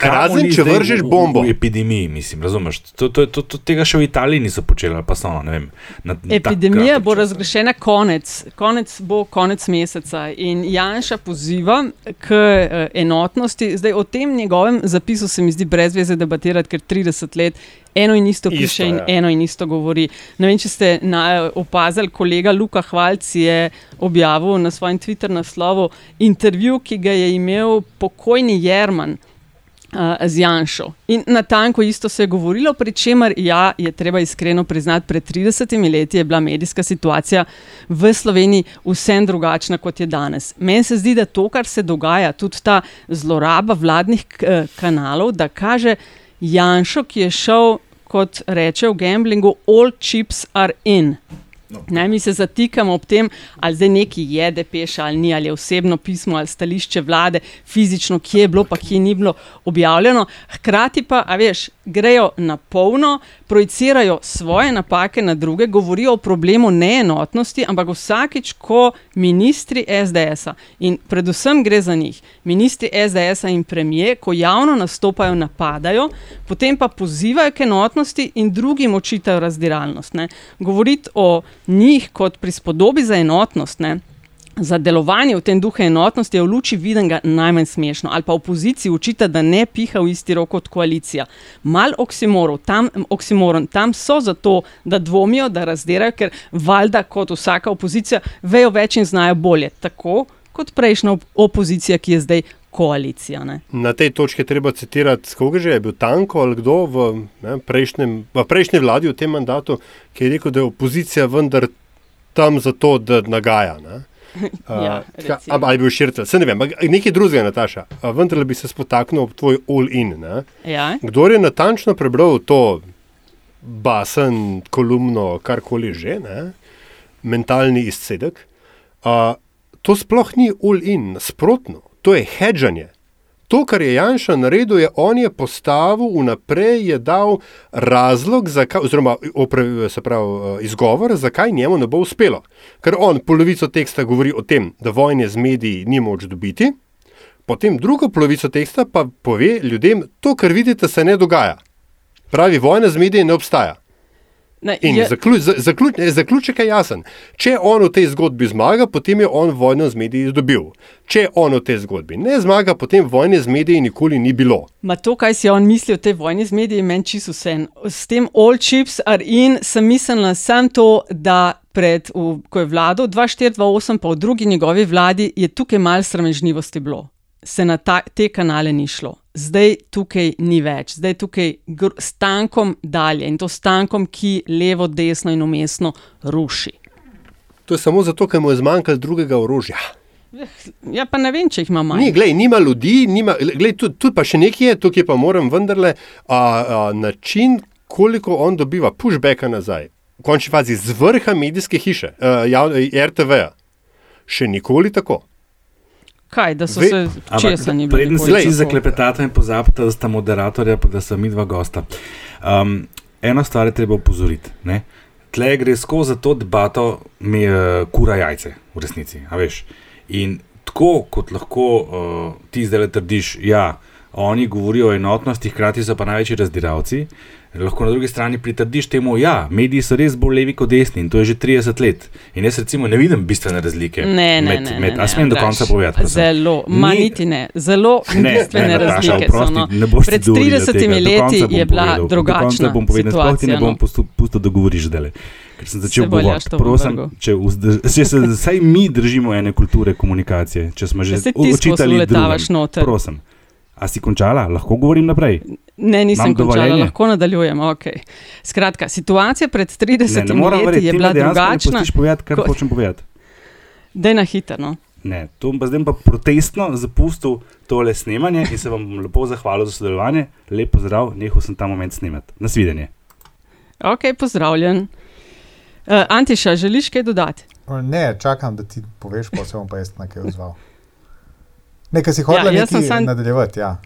Razen če vržeš v- bombo. V epidemiji, mislim, razumeš. To, to, to, to, tega še v Italiji niso počeli, pa so, ne vem. Na, Epidemija bo razglašena konec, konec bo konec meseca in Janša poziva k eh, enotnosti. Zdaj o tem njegovem zapisu se mi zdi brez veze debatirati, ker 30 let eno in isto piše Isto, in ja. eno in isto govori. Ne vem, če ste na, opazili, kolega Luka Hvalc je objavil na svojem Twitter naslovu intervju, ki ga je imel pokojni Jerman. Uh, z Janšo. In na tanko isto se je govorilo, pri čemer ja, je treba iskreno priznati, pred 30 leti je bila medijska situacija v Sloveniji vsem drugačna kot je danes. Meni se zdi, da to, kar se dogaja, tudi ta zloraba vladnih kanalov, da kaže Janšo, ki je šel, kot reče v gamblingu, all chips are in. Ne, mi se zatikamo ob tem, ali zdaj neki je depeša ali ni, ali je osebno pismo ali stališče vlade, fizično, kje je bilo, pa kje ni bilo objavljeno. Hkrati pa, a veš, grejo na polno, projicirajo svoje napake na druge, govorijo o problemu neenotnosti, ampak vsakič, ko ministri SDS-a in predvsem gre za njih, ministri SDS-a in premije, ko javno nastopajo, napadajo, potem pa pozivajo k enotnosti in drugim očitajo razdiralnost. Ne. Govoriti o njih kot prispodobi za enotnost. Ne. za delovanje v tem duhu enotnosti je v luči videnega najmanj smešno. Ali pa opoziciji učita, da ne piha v isti rok kot koalicija. Mal oksimoron, tam, oksimoron, tam so zato, da dvomijo, da razdirajo, ker valjda kot vsaka opozicija vejo več in znajo bolje. Tako kot prejšnja opozicija, ki je zdaj. Koalicija, Na tej točki je treba citirati, koga že je bil Tanko ali kdo v, ne, prejšnjem, v prejšnji vladi v tem mandatu, ki je rekel, da je opozicija vendar tam zato, da nagaja. Ne. ja, uh, ali bil širitelj, se ne vem, nekaj drugega, Nataša. Uh, vendar bi se spotaknil ob tvoj all-in. Ja. Kdo je natančno prebral to basen, kolumno, karkoli že, ne? mentalni izcedek, uh, to sploh ni all-in, nasprotno, to je hedžanje. To, kar je Janša naredil, je on je postavil vnaprej, je dal razlog, zakaj, oziroma se pravi, eh, izgovor, zakaj njemu ne bo uspelo. Ker on polovico teksta govori o tem, da vojne z mediji ni moč dobiti, potem drugo polovico teksta pa pove ljudem, to, kar vidite, se ne dogaja. Pravi, vojna z mediji ne obstaja. Ne, In je, zaključ, zaključ, zaključek je jasen. Če on v tej zgodbi zmaga, potem je on vojno z mediji dobil. Če on v tej zgodbi ne zmaga, potem vojne z mediji nikoli ni bilo. Ma to, kaj si on misli o tej vojni z mediji, meni čisto vse. S tem all chips are in, sem mislila samo to, da pred, v, ko je vladal 2-4-2-8, pa v drugi njegovi vladi, je tukaj malo sramežljivosti bilo. Se na ta, te kanale ni šlo zdaj tukaj ni več, zdaj tukaj s tankom dalje in to s tankom, ki levo, desno in umestno ruši. To je samo zato, ker mu je zmanjkalo drugega orožja. Ja, pa ne vem, če jih ima manj. Ni, glej, nima ljudi, nima, glej, tudi, tudi pa še nekaj je, tukaj pa moram vendarle a, a, način, koliko on dobiva pushbacka nazaj. V končni fazi z vrha medijske hiše, RTV-ja. Še nikoli tako. Kaj, da so Ve, se česa ni bilo? Preden se vsi zaklepetate in pozabite, da sta moderatorja, pa da sta mi dva gosta. Um, eno stvar je treba upozoriti. Tle gre skozi to debato, mi je kura jajce, v resnici. In tako kot lahko uh, ti zdaj le trdiš, ja, oni govorijo o enotnosti, hkrati so pa največji razdiralci lahko na drugi strani pritrdiš temu, da ja, mediji so res bolj levi kot desni in to je že 30 let. In jaz recimo ne vidim bistvene razlike. Ne, ne, med, ne. med, a smem do konca povedati? Zelo, manjiti ne, zelo ne, bistvene ne, razlike. Nataša, oprosti, no. ne Pred 30 leti je bila drugačna. Ne bom povedal, sploh ti ne bom no. pustil, da govoriš zdaj. Ker sem začel govoriti, prosim, če, če se vsaj mi držimo ene kulture komunikacije, če smo že učitali, da letavaš noter. Prosim. A si končala, lahko govorim naprej? Ne, nisem končala, lahko nadaljujem. Okay. Skratka, situacija pred 30 ne, ne leti je bila drugačna. Ne, povedati, kar Ko... hočem povedati. Da je na hitro. No? Ne, to bom pa zdaj pa protestno zapustil tole snemanje in se vam lepo zahvalil za sodelovanje. Lep pozdrav, nehal sem ta moment snemati. Nasvidenje. Ok, pozdravljen. Uh, Antiša, želiš kaj dodati? Ne, čakam, da ti poveš, pa se bom pa jaz na kaj odzval. Nekaj si hotel ja, san... nadaljevati. Ja.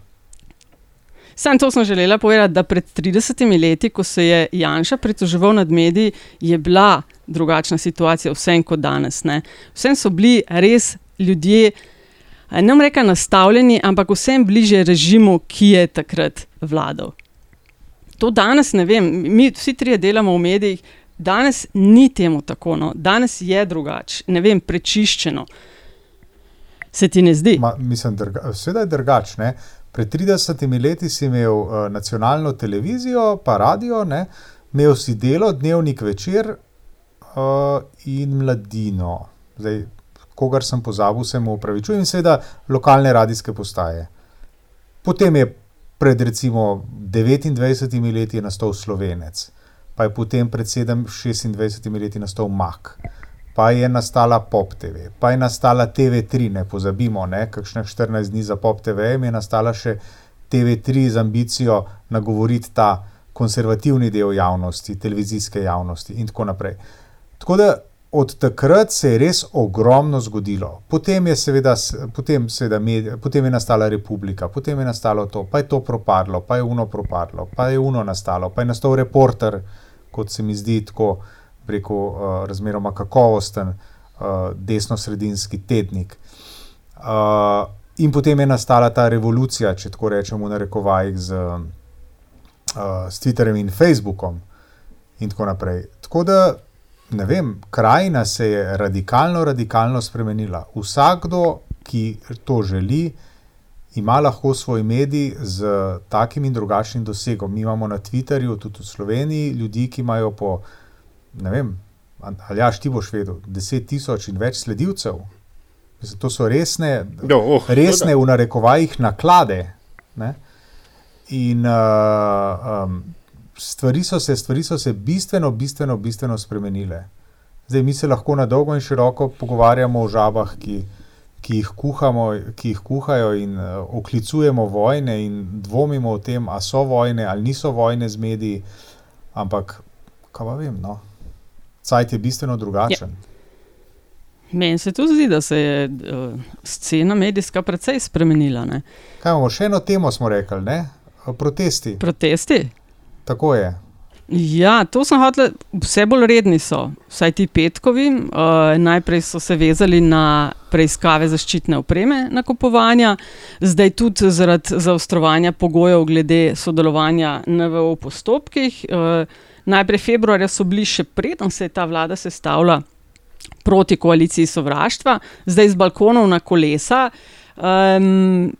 Sam to sem želela povedati, da pred 30 leti, ko se je Janša pritoževal nad mediji, je bila drugačna situacija, vsem kot danes. Ne. Vsem so bili res ljudje, ne vem, reka nastavljeni, ampak vsem bliže režimu, ki je takrat vladal. To danes ne vem, mi vsi trije delamo v medijih, danes ni temu tako, no. danes je drugače, ne vem, prečiščeno. Se ti ne zdi? Ma, mislim, da je drugače. Pred 30 leti si imel uh, nacionalno televizijo, pa radio, ne? imel si delo, dnevnik večer uh, in mladino. Zdaj, kogar sem pozabil, se mu upravičujem, in seveda lokalne radijske postaje. Potem je pred recimo 29 leti nastal Slovenec, pa je potem pred 26 leti nastal Mak pa je nastala Pop TV, pa je nastala TV3, ne pozabimo, ne, kakšne 14 dni za Pop TV, je nastala še TV3 z ambicijo nagovoriti ta konservativni del javnosti, televizijske javnosti in tako naprej. Tako da od takrat se je res ogromno zgodilo. Potem je seveda, potem, seveda medij, potem je nastala Republika, potem je nastalo to, pa je to propadlo, pa je uno propadlo, pa je uno nastalo, pa je nastal reporter, kot se mi zdi tako preko uh, razmeroma kakovosten uh, desno-sredinski tednik. Uh, in potem je nastala ta revolucija, če tako rečemo, na rekovajih z, uh, s Twitterjem in Facebookom, in tako naprej. Tako da ne vem, krajina se je radikalno, radikalno spremenila. Vsakdo, ki to želi, ima lahko svoj medij z takim in drugačnim dosegom. Mi imamo na Twitterju, tudi v Sloveniji, ljudi, ki imajo po, ne vem, ali jaš ti boš vedel, deset tisoč in več sledilcev. Mislim, to so resne, No, oh, resne to v narekovajih naklade. Ne? In uh, um, stvari, so se, stvari so se bistveno, bistveno, bistveno spremenile. Zdaj mi se lahko na dolgo in široko pogovarjamo o žabah, ki, ki, jih, kuhamo, ki jih kuhajo in uh, oklicujemo vojne in dvomimo o tem, ali so vojne ali niso vojne z mediji. Ampak, kaj pa vem, no. Cajt je bistveno drugačen. Ja. Meni se tudi zdi, da se je uh, scena medijska precej spremenila. Ne? Kaj imamo, še eno temo smo rekli, ne? Protesti. Protesti? Tako je. Ja, to sem hotel, vse bolj redni so, vsaj ti petkovi. Uh, najprej so se vezali na preiskave zaščitne opreme, nakupovanja, zdaj tudi zaradi zaostrovanja pogojev glede sodelovanja NVO v postopkih. Uh, najprej februarja so bili še preden se je ta vlada sestavila proti koaliciji sovraštva, zdaj z balkonov na kolesa. Um,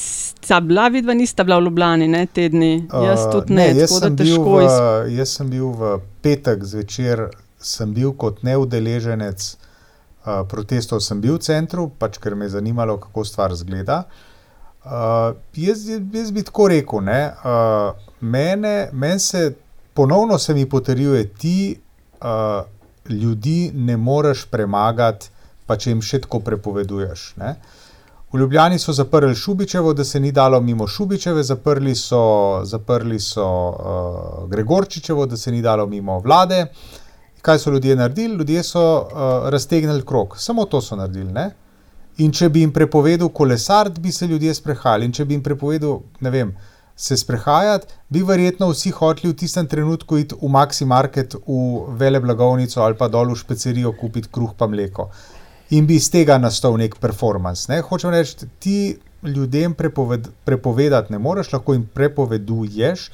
Sta bila vidva, nista bila v Ljubljani, ne tedni, jaz tudi ne, Uh, ne jaz, tako da težko v, iz... jaz sem bil v petek zvečer, sem bil kot neudeleženec uh, protestov, sem bil v centru, pač ker me je zanimalo, kako stvar zgleda. Uh, jaz, jaz bi tako rekel, ne, uh, mene, meni se ponovno se mi potrjuje, ti uh, ljudi ne moreš premagati, pa če jim še tako prepoveduješ. Ne. V Ljubljani so zaprli Šubičevo, da se ni dalo mimo Šubičeve, zaprli so, zaprli so uh, Gregorčičevo, da se ni dalo mimo vlade. Kaj so ljudje naredili? Ljudje so uh, raztegnili krok, samo to so naredili. Ne? In če bi jim prepovedal kolesar, bi se ljudje sprehajali. In če bi jim prepovedal, ne vem, se sprehajati, bi verjetno vsi hoteli v tistem trenutku iti v Maxi Market, v vele blagovnico ali pa dol v špecerijo kupiti kruh pa mleko in bi iz tega nastal nek performance. Ne? Hočem reči, ti ljudem prepoved, prepovedati ne moreš, lahko jim prepoveduješ,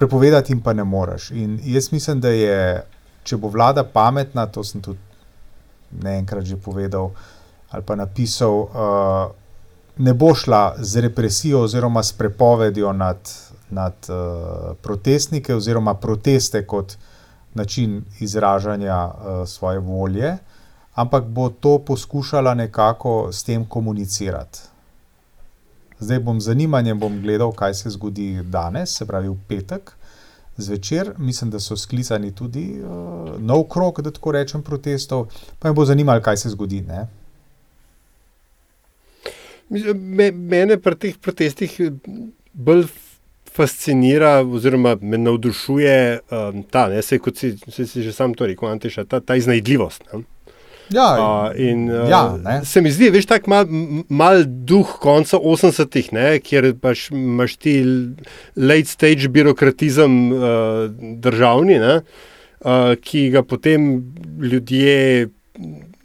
prepovedati jim pa ne moreš. In jaz mislim, da je, če bo vlada pametna, to sem tudi ne enkrat že povedal ali pa napisal, uh, ne bo šla z represijo oziroma s prepovedjo nad, nad uh, protestnike oziroma proteste kot način izražanja uh, svoje volje ampak bo to poskušala nekako s tem komunicirati. Zdaj bom z zanimanjem bom gledal, kaj se zgodi danes, se pravi v petek zvečer. Mislim, da so sklicani tudi uh, nov krok, da tako rečem, protestov, pa me bo zanimalo, kaj se zgodi. Ne? Me, mene pri teh protestih bolj fascinira, oziroma me navdušuje um, ta, ne, se, kot si, si, si že sam to rekel, Antiša, ta, ta iznajdljivost. Ne? Ja, uh, in, uh, ja, ne. se mi zdi, veš, tako mal, mal duh konca 80-ih, kjer pač imaš ti late stage birokratizem uh, državni, ne, uh, ki ga potem ljudje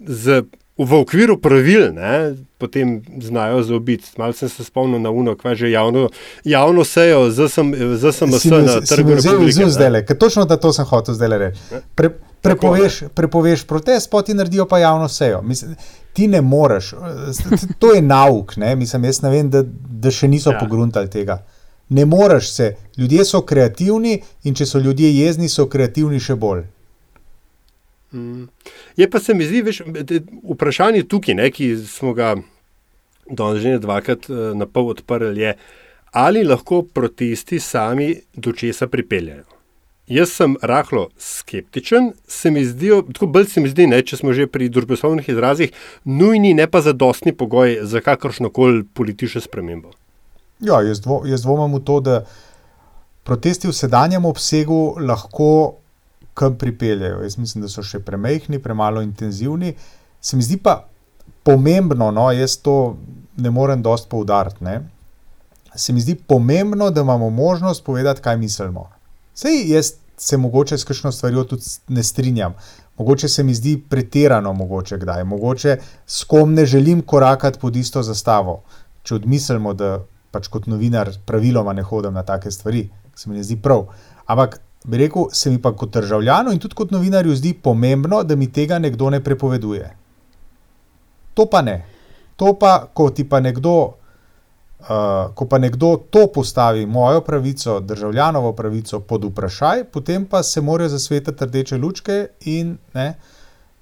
z, v okviru pravil ne, potem znajo zaobiti. Malo sem se spomnil na uno, kva že javno, javno sejo, zdaj sem se na trgu. Zelo zdaj, točno da to sem hotel zdaj reči. Pre, Prepoveš, prepoveš protest, pa ti naredijo pa javno sejo. Mislim, ti ne moreš, to je nauk. Ne? Mislim, jaz ne vem, da, da še niso ja. pogruntali tega. Ne moreš se, ljudje so kreativni in če so ljudje jezni, so kreativni še bolj. Mm. Je pa se mi zdi, veš, vprašanje tukaj, ne, ki smo ga danes že dvakrat na pol odprli, je, ali lahko protesti sami do česa pripeljajo. Jaz sem rahlo skeptičen, se mi zdijo, tako bolj se mi zdi, ne, če smo že pri družboslovnih izrazih, nujni, ne pa zadostni pogoj za kakršno koli politično spremembo. Ja, jaz, dvo, jaz dvomim v to, da protesti v sedanjem obsegu lahko kam pripeljejo. Jaz mislim, da so še premehni, premalo intenzivni. Se mi zdi pa pomembno, no, jaz to ne morem dosti poudariti. Se mi zdi pomembno, da imamo možnost povedati, kaj mislimo. Sej jaz se mogoče s kakšno stvarjo tudi ne strinjam. Mogoče se mi zdi pretirano, mogoče kdaj, mogoče s kom ne želim korakati pod isto zastavo. Če odmislimo, da pač kot novinar praviloma ne hodim na take stvari, se mi ne zdi prav. Ampak bi rekel, se mi pa kot državljanu in tudi kot novinarju zdi pomembno, da mi tega nekdo ne prepoveduje. To pa ne. To pa, ko ti pa nekdo, uh, ko pa nekdo to postavi, mojo pravico, državljanovo pravico pod vprašaj, potem pa se morajo zasvetiti rdeče lučke in ne,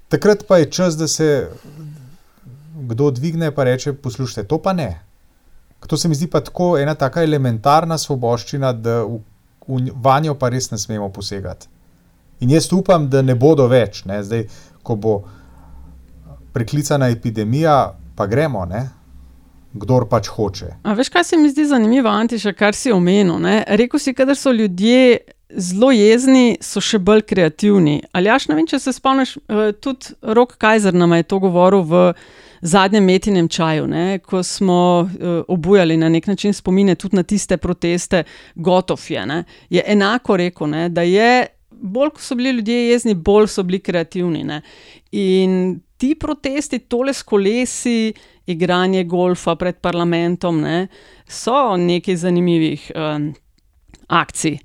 takrat pa je čas, da se kdo dvigne in reče: Poslušajte, to pa ne. To se mi zdi pa tako ena tako elementarna svoboščina, da v, vanjo pa res ne smemo posegati. In jaz upam, da ne bodo več, ne? zdaj, ko bo preklicana epidemija, pa gremo, ne? kdor pač hoče. A veš, kaj se mi zdi zanimivo, Antiša, kar si omenil? Ne? Rekl si, da so ljudje zelo jezni, so še bolj kreativni. Ali jaš, ne vem, če se spomniš, eh, tudi Rok Kajzer nam je to govoril v zadnjem metinem čaju, ne? ko smo uh, obujali na nek način spomine tudi na tiste proteste, gotov je. Ne? Je enako rekel, ne? da je bolj, ko so bili ljudje jezni, bolj so bili kreativni. Ne? In ti protesti, tole s kolesi, igranje golfa pred parlamentom, ne? so nekaj zanimivih um, akcij.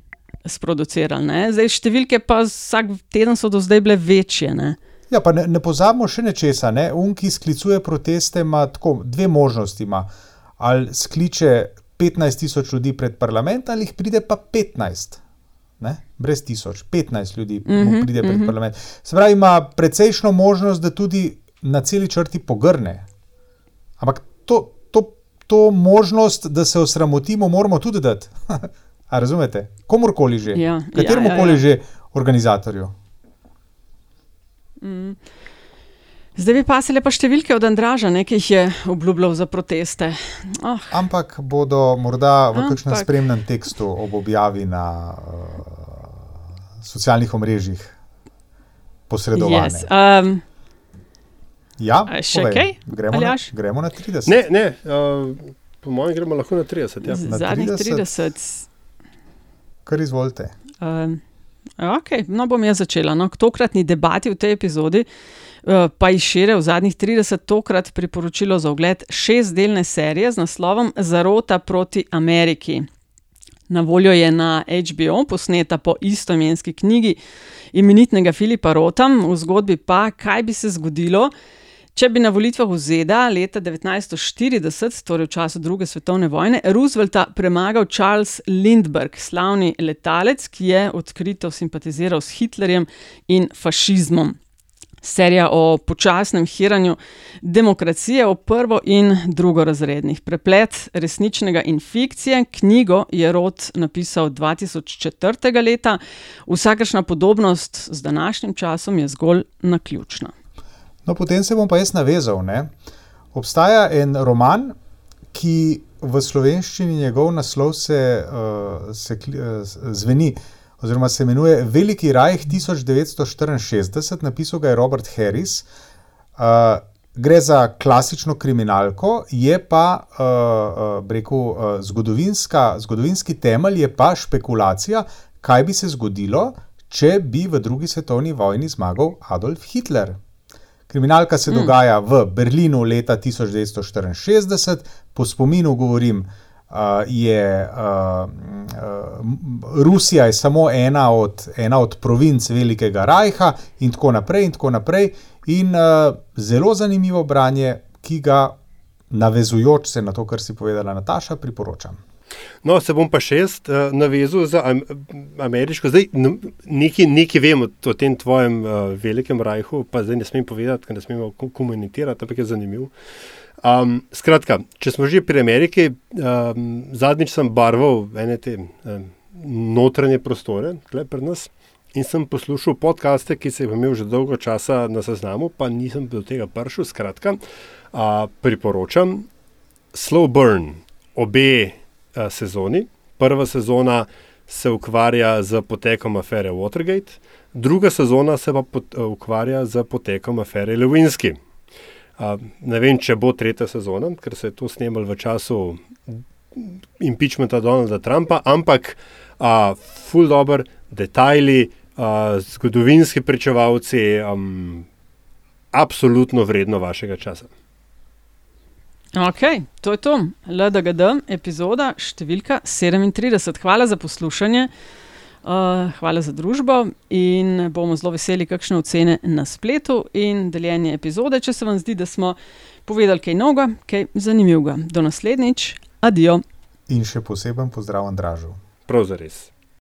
Sproducirali. Zdaj, številke pa vsak teden so do zdaj bile večje. Ne? Ja, pa ne, ne pozabimo še nečesa. Ne? Un, ki sklicuje proteste, ima tako dve možnosti. Ima. Ali skliče 15 tisoč ljudi pred parlament, ali jih pride pa 15. Ne? Brez tisoč, 15 ljudi mm -hmm, pride pred mm -hmm. parlament. Se pravi, ima precejšno možnost, da tudi na celi črti pogrne. Ampak to, to, to možnost, da se osramotimo, moramo tudi dati. A razumete? Komorkoli že, ja, kateremu koli ja, ja, ja. že organizatorju. Mm. Zdaj bi pa se lepa številke od Andraža, ki jih je obljubljal za proteste. Oh. Ampak bodo morda v kakšnem spremnem tekstu ob objavi na uh, socialnih omrežjih posredovane. Yes. Um, ja, še kaj? Gremo, gremo na 30. Ne, ne uh, po mojem, gremo lahko na 30. Ja. Na Zadnjih 30. 30. Kar izvolite. Um, Okay, no, bom jaz začela. No, k tokratni debati v tej epizodi uh, pa je šire v zadnjih 30 tokrat priporočilo za ogled šestdelne serije z naslovom Zarota proti Ameriki. Na voljo je na HBO, posneta po istoimenski knjigi imenitnega Filipa Rota, v zgodbi pa, kaj bi se zgodilo, Če bi na volitvah v ZDA leta 1940, torej v času druge svetovne vojne, Roosevelta premagal Charles Lindbergh, slavni letalec, ki je odkrito simpatiziral s Hitlerjem in fašizmom. Serija o počasnem hiranju demokracije, o prvo in drugorazrednih. Preplet resničnega in fikcije. Knjigo je Rod napisal 2004. leta, vsakršna podobnost z današnjim časom je zgolj naključna. No, potem se bom pa jaz navezal. Ne? Obstaja en roman, ki v slovenščini njegov naslov se, uh, se uh, zveni, oziroma se imenuje Veliki raj 1964, napisal ga je Robert Harris. Uh, gre za klasično kriminalko, je pa uh, uh, rekel, uh, zgodovinski temelj, je pa špekulacija, kaj bi se zgodilo, če bi v drugi svetovni vojni zmagal Adolf Hitler. Kriminalka se mm. dogaja v Berlinu leta 1964, po spominu govorim, uh, je uh, uh, Rusija je samo ena od, ena od provinc Velikega Rajha in tako naprej. In, tako naprej. in uh, zelo zanimivo branje, ki ga, navezujoč se na to, kar si povedala Nataša, priporočam. No, se bom pa še jaz uh, navezal za am ameriško. Zdaj, nekaj, nekaj vem o tem tvojem uh, velikem rajhu, pa zdaj ne smem povedati, ker ne smemo komunicirati, ampak je zanimivo. Um, skratka, če smo že pri Ameriki, um, zadnjič sem barval ene te um, notranje prostore, tukaj pri nas. In sem poslušal podcaste, ki sem jih imel že dolgo časa na seznamu, pa nisem do tega prišel. Skratka, uh, priporočam Slow Burn, obe sezoni. Prva sezona se ukvarja z potekom afere Watergate, druga sezona se pa pot, uh, ukvarja z potekom afere Lewinsky. Uh, ne vem, če bo tretja sezona, ker se je to snemalo v času impeachmenta Donalda Trumpa, ampak uh, full dobro, detajli, uh, zgodovinski pričevalci, um, absolutno vredno vašega časa. Ok, to je to, LDGD, epizoda številka 37. Hvala za poslušanje. Uh, hvala za družbo in bomo zelo veseli, kakšne ocene na spletu in deljenje epizode, če se vam zdi, da smo povedali kaj novega, kaj zanimivega. Do naslednjič, adijo. In še poseben pozdrav Andražu. Prav za res.